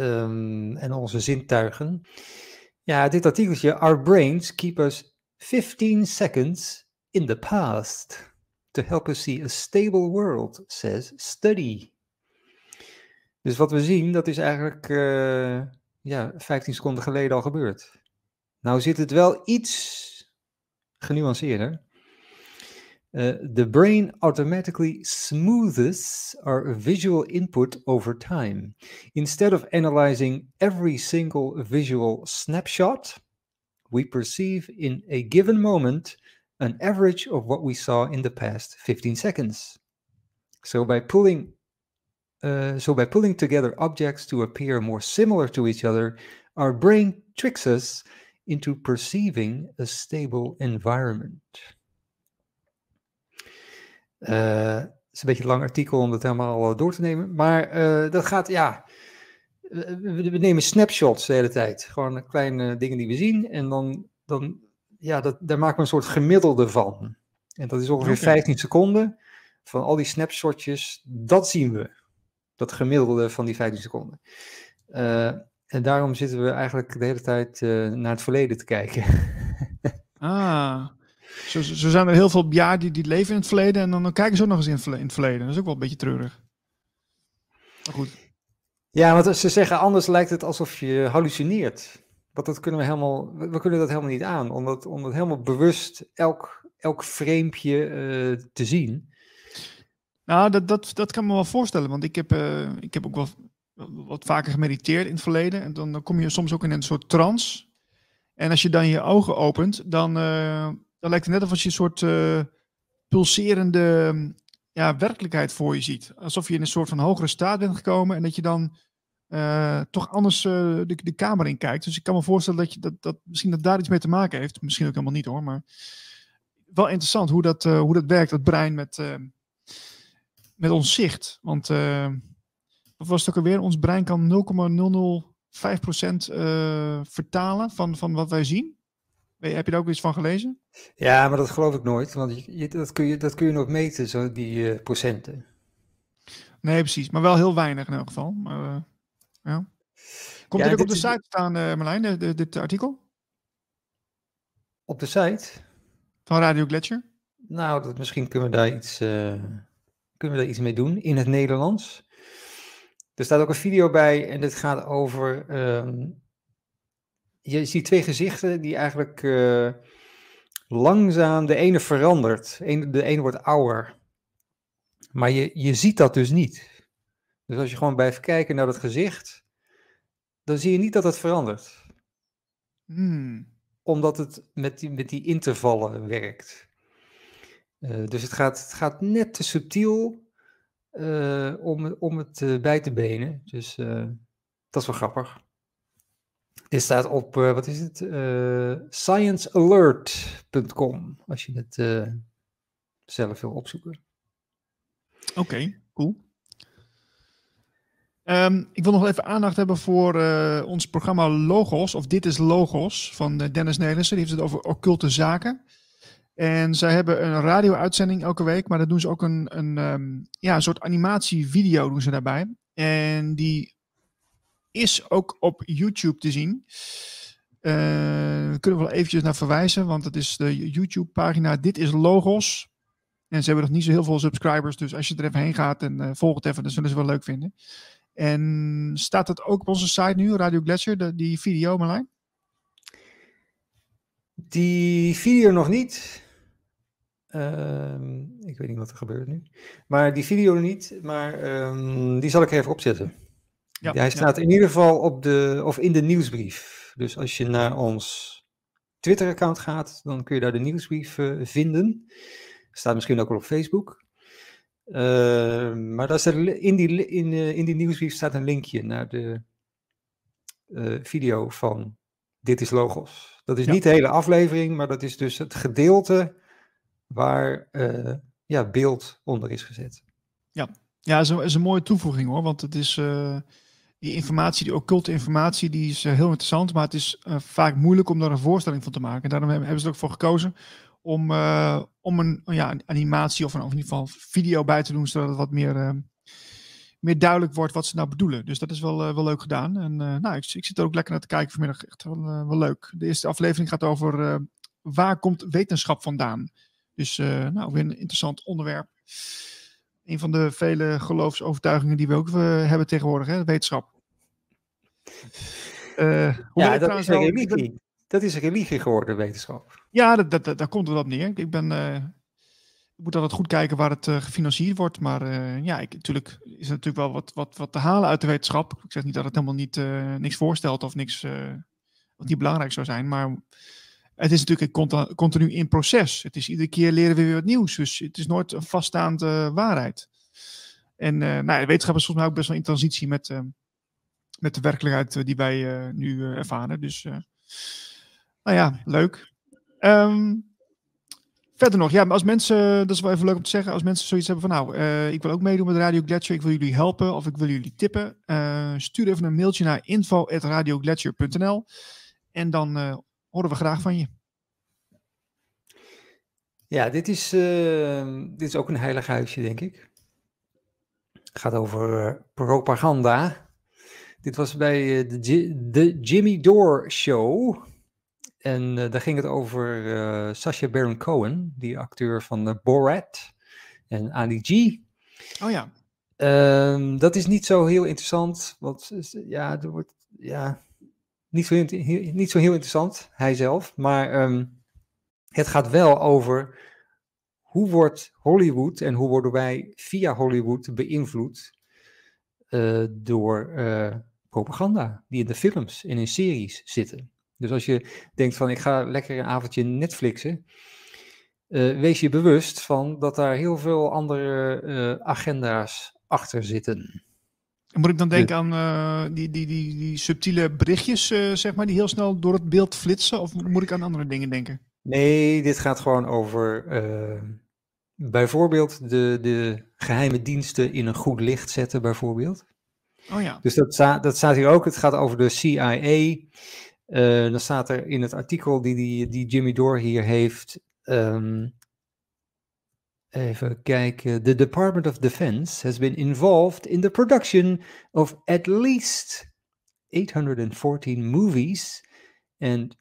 um, en onze zintuigen. Ja, dit artikeltje, Our brains keep us 15 seconds in the past to help us see a stable world, says study. Dus wat we zien, dat is eigenlijk uh, ja, 15 seconden geleden al gebeurd. Nou zit het wel iets genuanceerder. Uh, the brain automatically smooths our visual input over time. Instead of analyzing every single visual snapshot, we perceive in a given moment an average of what we saw in the past 15 seconds. So by pulling uh, so by pulling together objects to appear more similar to each other, our brain tricks us into perceiving a stable environment. Uh, het is een beetje een lang artikel om dat helemaal door te nemen, maar uh, dat gaat, ja, we, we, nemen snapshots de hele tijd. Gewoon kleine dingen die we zien en dan, dan ja, dat, daar maken we een soort gemiddelde van. En dat is ongeveer okay. 15 seconden van al die snapshotjes. Dat zien we. Dat gemiddelde van die 15 seconden. Uh, en daarom zitten we eigenlijk de hele tijd uh, naar het verleden te kijken. [laughs] ah, zo, zo zijn er heel veel jaar die, die leven in het verleden en dan, dan kijken ze ook nog eens in, in het verleden. Dat is ook wel een beetje treurig. Maar goed. Ja, want ze zeggen anders lijkt het alsof je hallucineert. Want dat kunnen we helemaal, we kunnen dat helemaal niet aan, om dat, om dat helemaal bewust elk, elk framepje uh, te zien. Nou, dat, dat, dat kan me wel voorstellen, want ik heb, uh, ik heb ook wel wat vaker gemediteerd in het verleden. En dan, dan kom je soms ook in een soort trance. En als je dan je ogen opent, dan, uh, dan lijkt het net alsof je een soort pulserende ja, werkelijkheid voor je ziet. Alsof je in een soort van hogere staat bent gekomen en dat je dan uh, toch anders uh, de, de, kamer in kijkt. Dus ik kan me voorstellen dat, je, dat, dat misschien dat daar iets mee te maken heeft. Misschien ook helemaal niet hoor, maar wel interessant hoe dat, hoe dat werkt, dat brein met, met ons zicht. Want wat was het ook alweer? Ons brein kan 0,005% vertalen van, van wat wij zien. Heb je daar ook iets van gelezen? Ja, maar dat geloof ik nooit, want je, dat, kun je, dat kun je nog meten, zo die procenten. Nee, precies. Maar wel heel weinig in elk geval. Maar, ja. Komt ja, dit ook op de site staan, uh, Marlijn, de, de, dit artikel? Op de site? Van Radio Gletscher? Nou, dat, misschien kunnen we, daar iets, kunnen we daar iets mee doen in het Nederlands. Er staat ook een video bij en dit gaat over. Uh, je ziet twee gezichten die eigenlijk uh, langzaam. De ene verandert, de ene wordt ouder. Maar je, je ziet dat dus niet. Dus als je gewoon blijft kijken naar dat gezicht, dan zie je niet dat het verandert. Hmm. Omdat het met die, met die intervallen werkt. Uh, dus het gaat, het gaat net te subtiel uh, om, om het bij te benen. Dus Dat is wel grappig. Dit staat op, uh, wat is het? Uh, sciencealert.com, als je het uh, zelf wil opzoeken. Oké, cool. Um, ik wil nog even aandacht hebben voor ons programma Logos, of Dit is Logos, van Dennis Nelissen. Die heeft het over occulte zaken. En zij hebben een radio-uitzending elke week, maar dat doen ze ook een, een, um, ja, een soort animatievideo doen ze daarbij. En die is ook op YouTube te zien. Uh, kunnen we wel eventjes naar verwijzen, want het is de YouTube-pagina Dit is Logos. En ze hebben nog niet zo heel veel subscribers, dus als je er even heen gaat en uh, volg het even, dan zullen ze wel leuk vinden. En staat het ook op onze site nu, Radio Gletscher, de, die video, Marlijn? Die video nog niet. Uh, ik weet niet wat er gebeurt nu. Maar die video niet, maar um, die zal ik even opzetten. Ja, Hij staat ja. in ieder geval op de, of in de nieuwsbrief. Dus als je naar ons Twitter-account gaat, dan kun je daar de nieuwsbrief uh, vinden. Staat misschien ook wel op Facebook. Uh, maar daar staat in, die, in, uh, in die nieuwsbrief staat een linkje naar de uh, video van Dit is Logos. Dat is ja. niet de hele aflevering, maar dat is dus het gedeelte waar ja, beeld onder is gezet. Ja, ja is, een, is een mooie toevoeging hoor, want het is die informatie, die occulte informatie, die is heel interessant, maar het is vaak moeilijk om daar een voorstelling van te maken. Daarom hebben ze er ook voor gekozen om, uh, om een ja, animatie of, in ieder geval video bij te doen, zodat het wat meer, meer duidelijk wordt wat ze nou bedoelen. Dus dat is wel, wel leuk gedaan. En nou, ik, ik, zit er ook lekker naar te kijken vanmiddag. Echt wel, wel leuk. De eerste aflevering gaat over waar komt wetenschap vandaan. Dus nou, weer een interessant onderwerp. Een van de vele geloofsovertuigingen die we ook hebben tegenwoordig, hè, wetenschap. ja, dat is een religie. Dat is een religie geworden, wetenschap. Ja, dat, dat, dat, daar komt het op neer. Ik ben, uh, ik moet altijd goed kijken waar het uh, gefinancierd wordt. Maar ja, ik, natuurlijk is er natuurlijk wel wat, wat, wat te halen uit de wetenschap. Ik zeg niet dat het helemaal niet, niks voorstelt of niks wat niet belangrijk zou zijn. Maar het is natuurlijk continu, in proces. Het is iedere keer leren we weer wat nieuws. Dus het is nooit een vaststaande waarheid. En nou, de wetenschap is volgens mij ook best wel in transitie met, met de werkelijkheid die wij nu ervaren. Dus nou ja, leuk. Um, verder nog, ja, als mensen, dat is wel even leuk om te zeggen, als mensen zoiets hebben van nou, ik wil ook meedoen met Radio Gletscher, ik wil jullie helpen of ik wil jullie tippen, stuur even een mailtje naar info.radiogletscher.nl en dan uh, horen we graag van je. Ja, dit is, dit is ook een heilig huisje, denk ik. Het gaat over propaganda. Dit was bij de, de Jimmy Dore Show. En uh, daar ging het over uh, Sacha Baron Cohen, die acteur van uh, Borat en Ali G. Oh ja. Um, dat is niet zo heel interessant, want ja, er wordt ja, niet, zo niet zo heel interessant, hij zelf. Maar um, het gaat wel over hoe wordt Hollywood en hoe worden wij via Hollywood beïnvloed door propaganda die in de films en in series zitten. Dus als je denkt van ik ga lekker een avondje Netflixen, uh, wees je bewust van dat daar heel veel andere agenda's achter zitten. Moet ik dan denken aan uh, die, die, die, die subtiele berichtjes, zeg maar, die heel snel door het beeld flitsen? Of moet ik aan andere dingen denken? Nee, dit gaat gewoon over bijvoorbeeld de, de geheime diensten in een goed licht zetten, bijvoorbeeld. Oh ja. Dus dat, dat staat hier ook. Het gaat over de CIA. Dan staat er in het artikel die, die, die Jimmy Dore hier heeft. Um, even kijken. The Department of Defense has been involved in the production of at least 814 movies and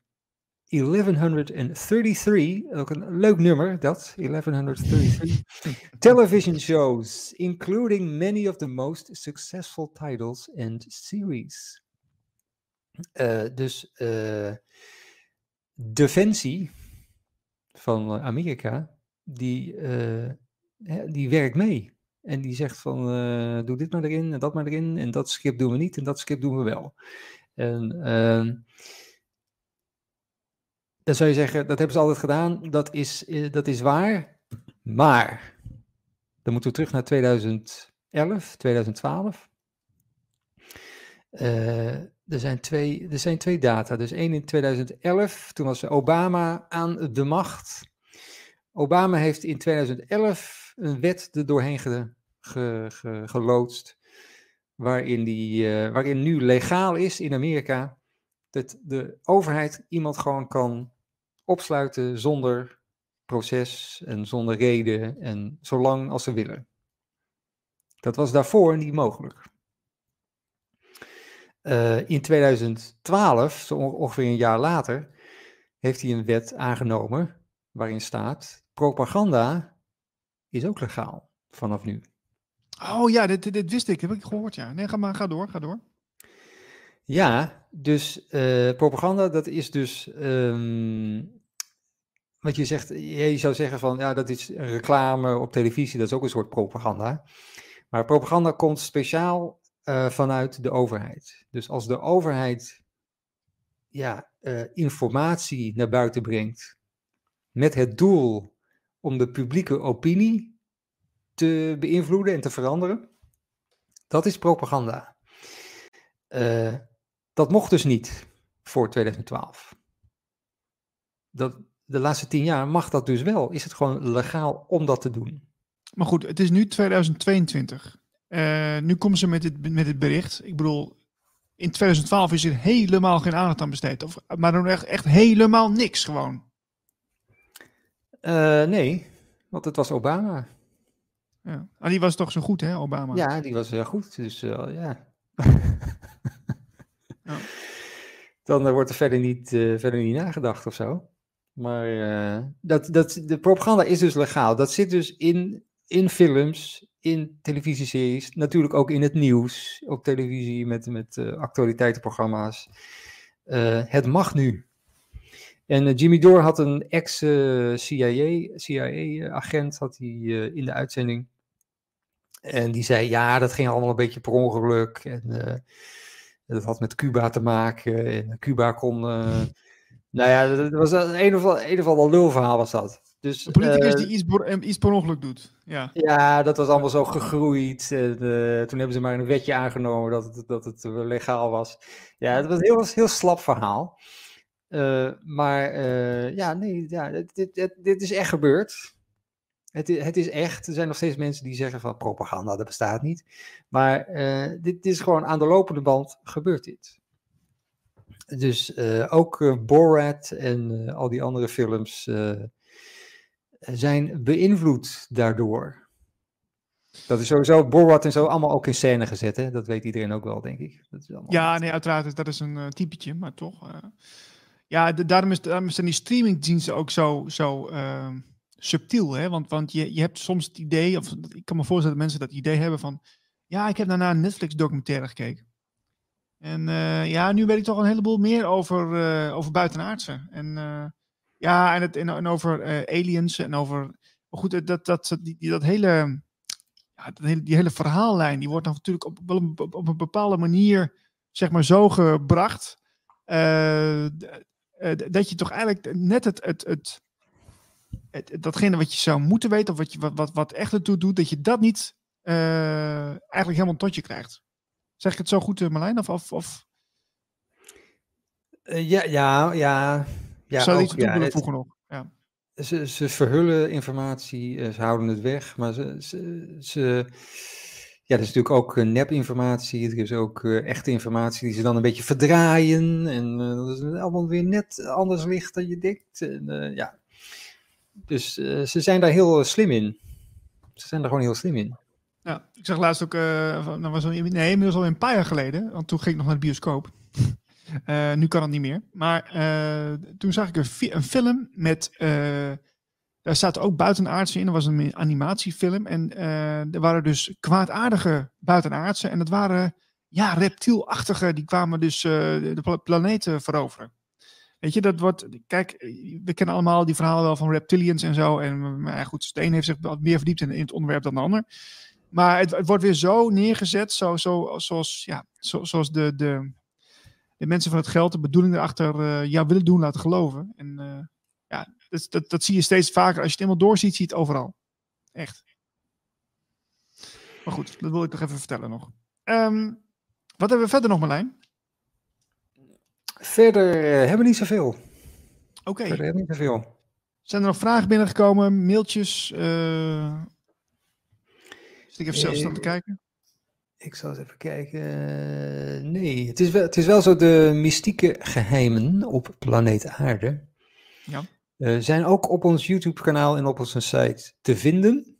1133, ook een leuk nummer dat, 1133, [laughs] television shows, including many of the most successful titles and series. Uh, dus uh, defensie van Amerika, die, uh, die werkt mee. En die zegt van, doe dit maar erin en dat maar erin. En dat schip doen we niet en dat schip doen we wel. En ehm, dan zou je zeggen, dat hebben ze altijd gedaan. Dat is, dat is waar. Maar, dan moeten we terug naar 2011, 2012. Eh, er, zijn twee, er zijn twee data. Dus één in 2011, toen was Obama aan de macht. Obama heeft in 2011 een wet er doorheen ge, ge, geloodst, waarin, die, eh, waarin nu legaal is in Amerika dat de overheid iemand gewoon kan opsluiten zonder proces en zonder reden en zolang als ze willen. Dat was daarvoor niet mogelijk. Uh, in 2012, zo ongeveer een jaar later, heeft hij een wet aangenomen waarin staat: propaganda is ook legaal vanaf nu. Oh ja, dit, dit wist ik, heb ik gehoord. Ja, nee, ga maar, ga door, ga door. Ja, dus uh, propaganda, dat is dus um, wat je zegt, je zou zeggen van ja, dat is reclame op televisie, dat is ook een soort propaganda. Maar propaganda komt speciaal uh, vanuit de overheid. Dus als de overheid ja, uh, informatie naar buiten brengt met het doel om de publieke opinie te beïnvloeden en te veranderen, dat is propaganda. Uh, dat mocht dus niet voor 2012. Dat, de laatste tien jaar mag dat dus wel. Is het gewoon legaal om dat te doen? Maar goed, het is nu 2022. Uh, nu komen ze met dit, met bericht. Ik bedoel, in 2012 is er helemaal geen aandacht aan besteed. Of, maar dan echt helemaal niks gewoon. Uh, nee, want het was Obama. Ja. Ah, die was toch zo goed, hè, Obama? Ja, die was heel goed. Dus uh, ja. [laughs] ja. Dan uh, wordt er verder niet, verder niet nagedacht of zo. Maar dat, dat, de propaganda is dus legaal. Dat zit dus in, in films, in televisieseries, natuurlijk ook in het nieuws, op televisie met, met actualiteitenprogramma's. Het mag nu. En uh, Jimmy Dore had een ex-CIA-agent CIA had hij, in de uitzending. En die zei, ja, dat ging allemaal een beetje per ongeluk. En dat had met Cuba te maken. En Cuba kon... [laughs] nou ja, dat was een of, een of ander lulverhaal was dat. Dus, een politicus die iets, per, iets per ongeluk doet. Ja. ja, dat was allemaal zo gegroeid. En, toen hebben ze maar een wetje aangenomen dat het, dat het legaal was. Ja, het was een heel, heel slap verhaal. Uh, maar uh, ja, nee, ja, dit, dit, dit, is echt gebeurd. Het, het is echt. Er zijn nog steeds mensen die zeggen van propaganda, dat bestaat niet. Maar dit is gewoon aan de lopende band gebeurt dit. Dus ook Borat en al die andere films zijn beïnvloed daardoor. Dat is sowieso Borat en zo allemaal ook in scène gezet, hè? Dat weet iedereen ook wel, denk ik. Dat is ja, nee, uiteraard, dat is een typetje, maar toch. Uh, ja, daarom, is, daarom zijn die streamingdiensten ook zo, zo uh, subtiel, hè? Want, want je, je hebt soms het idee, of ik kan me voorstellen dat mensen dat idee hebben van, ja, ik heb daarna een Netflix-documentaire gekeken. En ja, nu weet ik toch een heleboel meer over, over buitenaardse. En ja, en, het, en, over uh, aliens en over. Goed, dat, dat, die, dat hele. Ja, dat die hele verhaallijn, die wordt dan natuurlijk op, op, een bepaalde manier, zeg maar, zo gebracht. Uh, dat je toch eigenlijk net het, het, het, het, datgene wat je zou moeten weten, of wat, je, wat, wat, wat echt ertoe doet, dat je dat niet uh, eigenlijk helemaal tot je krijgt. Zeg ik het zo goed, Marlijn? Of, of, of... Uh, ja, ja, ja. Ja, Zou iets ja, willen voegen nog? Ja. Ze, ze verhullen informatie, eh, ze houden het weg, maar ze, ze, ze ja, er is natuurlijk ook uh, nepinformatie, er is ook uh, echte informatie die ze dan een beetje verdraaien en uh, dat is allemaal weer net anders licht dan je denkt. En, ja. Dus ze zijn daar heel slim in. Ze zijn daar gewoon heel slim in. Ja, ik zag laatst ook, dat was al, nee, inmiddels al een paar jaar geleden, want toen ging ik nog naar de bioscoop. Uh, [laughs] nu kan het niet meer. Maar uh, toen zag ik een, een film met. Daar staat ook buitenaardse in. Dat was een animatiefilm. En er waren dus kwaadaardige buitenaardse. En dat waren ja, reptielachtige. Die kwamen dus de planeten veroveren. Weet je, dat wordt. Kijk, we kennen allemaal die verhalen wel van reptilians en zo. En maar goed, de een heeft zich wat meer verdiept in, het onderwerp dan de ander. Maar het, wordt weer zo neergezet, zo, zo, zoals, ja, zo, zoals de, de, de mensen van het geld de bedoeling erachter uh, jou willen doen laten geloven. En ja, dat, dat, dat, zie je steeds vaker. Als je het helemaal doorziet, zie je het overal. Echt. Maar goed, dat wil ik nog even vertellen nog. Um, Wat hebben we verder nog, Marlijn? Verder eh, hebben we niet zoveel. Oké. Verder hebben we niet zoveel. Zijn er nog vragen binnengekomen? Mailtjes? eh Zit ik even zelf staan te Eh, kijken? Ik zal eens even kijken. Nee, het is, wel, het is wel zo, de mystieke geheimen op planeet Aarde Ja. Eh, zijn ook op ons YouTube-kanaal en op onze site te vinden.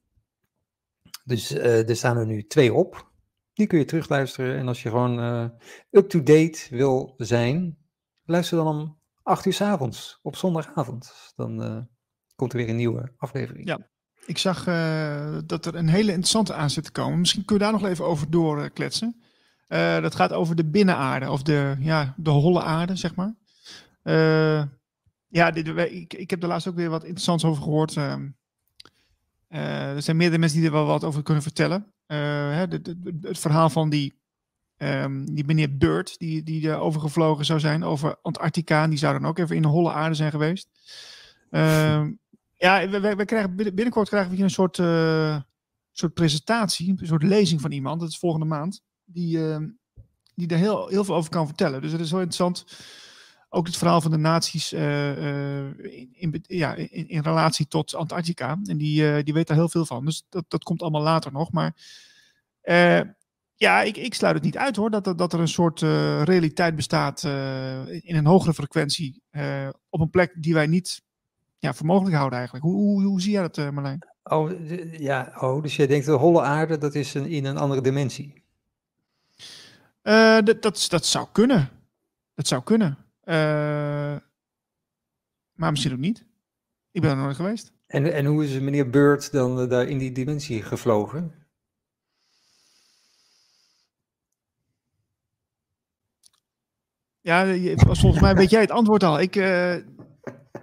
Dus eh, er staan er nu twee op. Die kun je terugluisteren. En als je gewoon eh, up-to-date wil zijn, luister dan om 8 uur 's avonds op zondagavond. Dan komt er weer een nieuwe aflevering. Ja. Ik zag dat er een hele interessante aan zit te komen. Misschien kun je daar nog even over doorkletsen. Dat gaat over de binnenaarde, of de, ja, de holle aarde, zeg maar. Ja, dit, ik, ik heb er laatst ook weer wat interessants over gehoord. ehm. Eh, er zijn meerdere mensen die er wel wat over kunnen vertellen. Eh, hè, het verhaal van die, ehm, die meneer Bird, die, die er overgevlogen zou zijn over Antarctica. En die zou dan ook even in de holle aarde zijn geweest. Ehm, [laughs] ja, we, we, krijgen binnen- binnenkort krijgen we hier een soort, eh, soort presentatie, een soort lezing van iemand. Dat is volgende maand. Die, die daar heel, heel veel over kan vertellen. Dus het is wel interessant. Ook het verhaal van de naties eh, eh, in, in, ja, in, in relatie tot Antarctica. En die, eh, die weet daar heel veel van. Dus dat, dat komt allemaal later nog. Maar ja, ik, ik sluit het niet uit hoor. Dat, er- dat er een soort realiteit bestaat in een hogere frequentie. op een plek die wij niet ja, voor mogelijk houden eigenlijk. Hoe, hoe, hoe zie jij dat, Marlijn? Oh, ja, oh, dus jij denkt de holle aarde, dat is een, in een andere dimensie. Dat, dat, dat zou kunnen. Dat zou kunnen. Eh, maar misschien ook niet. Ik ben er nooit geweest. En, en hoe is meneer Bird dan eh, daar in die dimensie gevlogen? Ja, volgens mij weet jij het antwoord al. Ik, eh,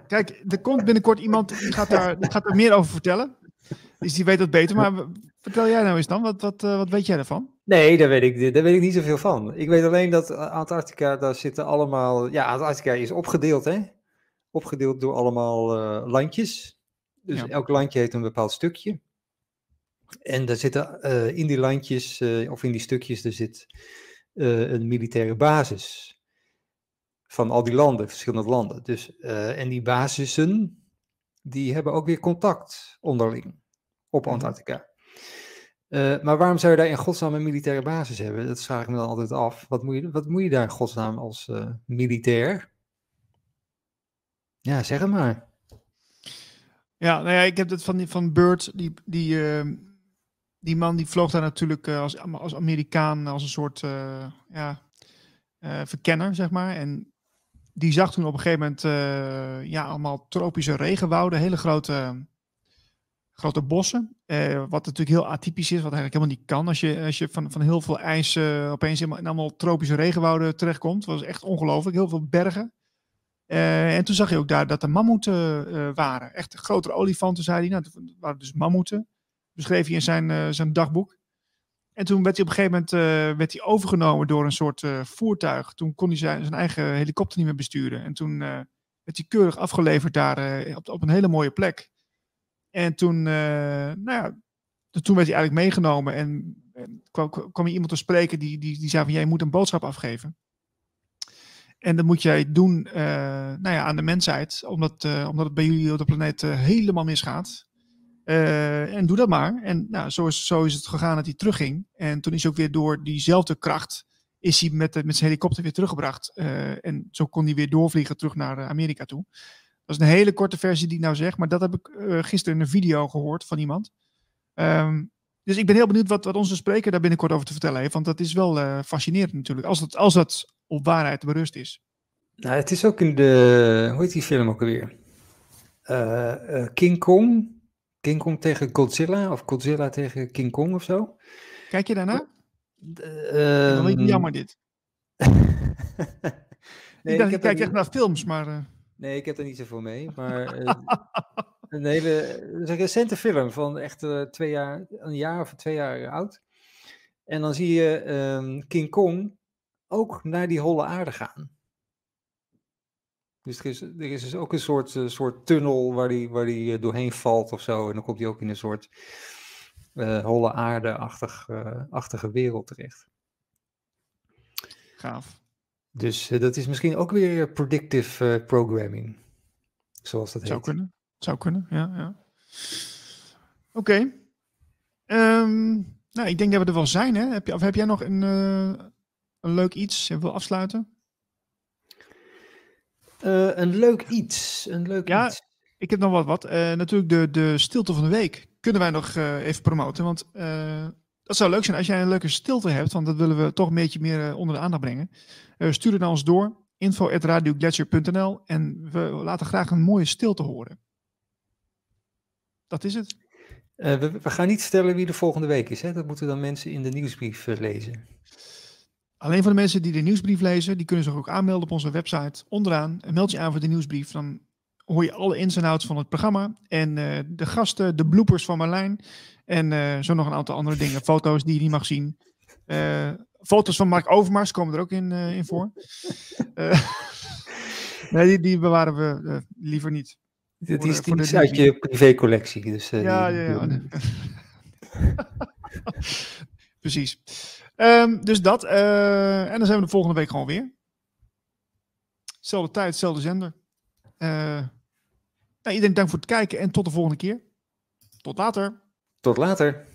kijk, er komt binnenkort iemand die gaat, daar, die gaat er meer over vertellen. Dus die weet dat beter. Maar vertel jij nou eens dan, wat, wat, wat weet jij ervan? Nee, daar weet, ik, daar weet ik niet zoveel van. Ik weet alleen dat Antarctica, daar zitten allemaal... Ja, Antarctica is opgedeeld, hè? Opgedeeld door allemaal eh, landjes. Dus Ja. elk landje heeft een bepaald stukje. En daar zitten eh, in die landjes, eh, of in die stukjes, er zit een militaire basis. Van al die landen, verschillende landen. Dus, en die basissen, die hebben ook weer contact onderling op Mhm. Antarctica. Eh, maar waarom zou je daar in godsnaam een militaire basis hebben? Dat vraag ik me dan altijd af. Wat moet je, wat moet je daar in godsnaam als eh, militair? Ja, zeg het maar. Ja, nou ja, ik heb dat van, van Bird, die, die, ehm, die man die vloog daar natuurlijk eh, als, als Amerikaan, als een soort ja, verkenner, zeg maar. En die zag toen op een gegeven moment ja, allemaal tropische regenwouden, hele grote, grote bossen. eh, wat natuurlijk heel atypisch is, wat eigenlijk helemaal niet kan. Als je, als je van, van heel veel ijs eh, opeens in, allemaal tropische regenwouden terechtkomt. Het was echt ongelooflijk, heel veel bergen. Eh, en toen zag je ook daar dat er mammoeten waren. Echt grotere olifanten, zei hij. Nou, het waren dus mammoeten. Beschreef hij in zijn, zijn dagboek. En toen werd hij op een gegeven moment werd hij overgenomen door een soort voertuig. Toen kon hij zijn, zijn eigen helikopter niet meer besturen. En toen werd hij keurig afgeleverd daar op, op een hele mooie plek. En toen, eh, nou ja, toen werd hij eigenlijk meegenomen. En, kwam, kwam iemand te spreken die, die, die zei van... jij moet een boodschap afgeven. En dat moet jij doen eh, nou ja, aan de mensheid, omdat, eh, omdat het bij jullie op de planeet helemaal misgaat. En doe dat maar. En nou, zo, is, zo is het gegaan dat hij terugging. En toen is hij ook weer door diezelfde kracht, is hij met, met zijn helikopter weer teruggebracht. En zo kon hij weer doorvliegen terug naar Amerika toe. Dat is een hele korte versie die ik nou zeg, maar dat heb ik eh, gisteren in een video gehoord van iemand. Ehm, dus ik ben heel benieuwd wat, wat onze spreker daar binnenkort over te vertellen heeft. Want dat is wel eh, fascinerend natuurlijk, als dat, als dat op waarheid berust is. Nou, het is ook in de, hoe heet die film ook alweer? Eh, King Kong. King Kong tegen Godzilla, of Godzilla tegen King Kong of zo. Kijk je daarna? Dan weet je jammer dit. [laughs] nee, ik dacht, ik er kijk echt naar films, maar... eh, Nee, ik heb er niet zoveel mee. Maar eh, [laughs] een hele een recente film van echt eh, twee jaar, een jaar of twee jaar oud. En dan zie je ehm, King Kong ook naar die holle aarde gaan. Dus er is, er is dus ook een soort, eh, soort tunnel waar die, waar die eh, doorheen valt of zo. En dan komt hij ook in een soort eh, holle aarde-achtige wereld terecht. Gaaf. Dus dat is misschien ook weer predictive programming, zoals dat heet. Zou kunnen, zou kunnen, ja. ja. Oké. Ehm, nou, ik denk dat we er wel zijn, hè? Heb, je, of heb jij nog een, een leuk iets? Je wil afsluiten? een leuk iets. Een leuk ja, iets. ik heb nog wat. wat. natuurlijk de, de stilte van de week kunnen wij nog even promoten. Want dat zou leuk zijn als jij een leuke stilte hebt, want dat willen we toch een beetje meer onder de aandacht brengen. stuur het naar ons door, info.radioglacier.nl en we laten graag een mooie stilte horen. Dat is het. we, we, gaan niet stellen wie de volgende week is. Hè? Dat moeten dan mensen in de nieuwsbrief lezen. Alleen voor de mensen die de nieuwsbrief lezen, die kunnen zich ook aanmelden op onze website. Onderaan, meld je aan voor de nieuwsbrief. Dan hoor je alle ins en outs van het programma. En uh, de gasten, de bloopers van Marlijn. En uh, zo nog een aantal andere dingen. Foto's die je niet mag zien. Uh, foto's van Mark Overmars komen er ook in, in voor. [laughs] nee, die, die, bewaren we liever niet. Dit is, die is uit je privécollectie. Dus, ja, ja, ja. [laughs] Precies. Um, dus dat. en dan zijn we de volgende week gewoon weer. Zelfde tijd, zelfde zender. Nou, iedereen dank voor het kijken en tot de volgende keer. Tot later. Tot later.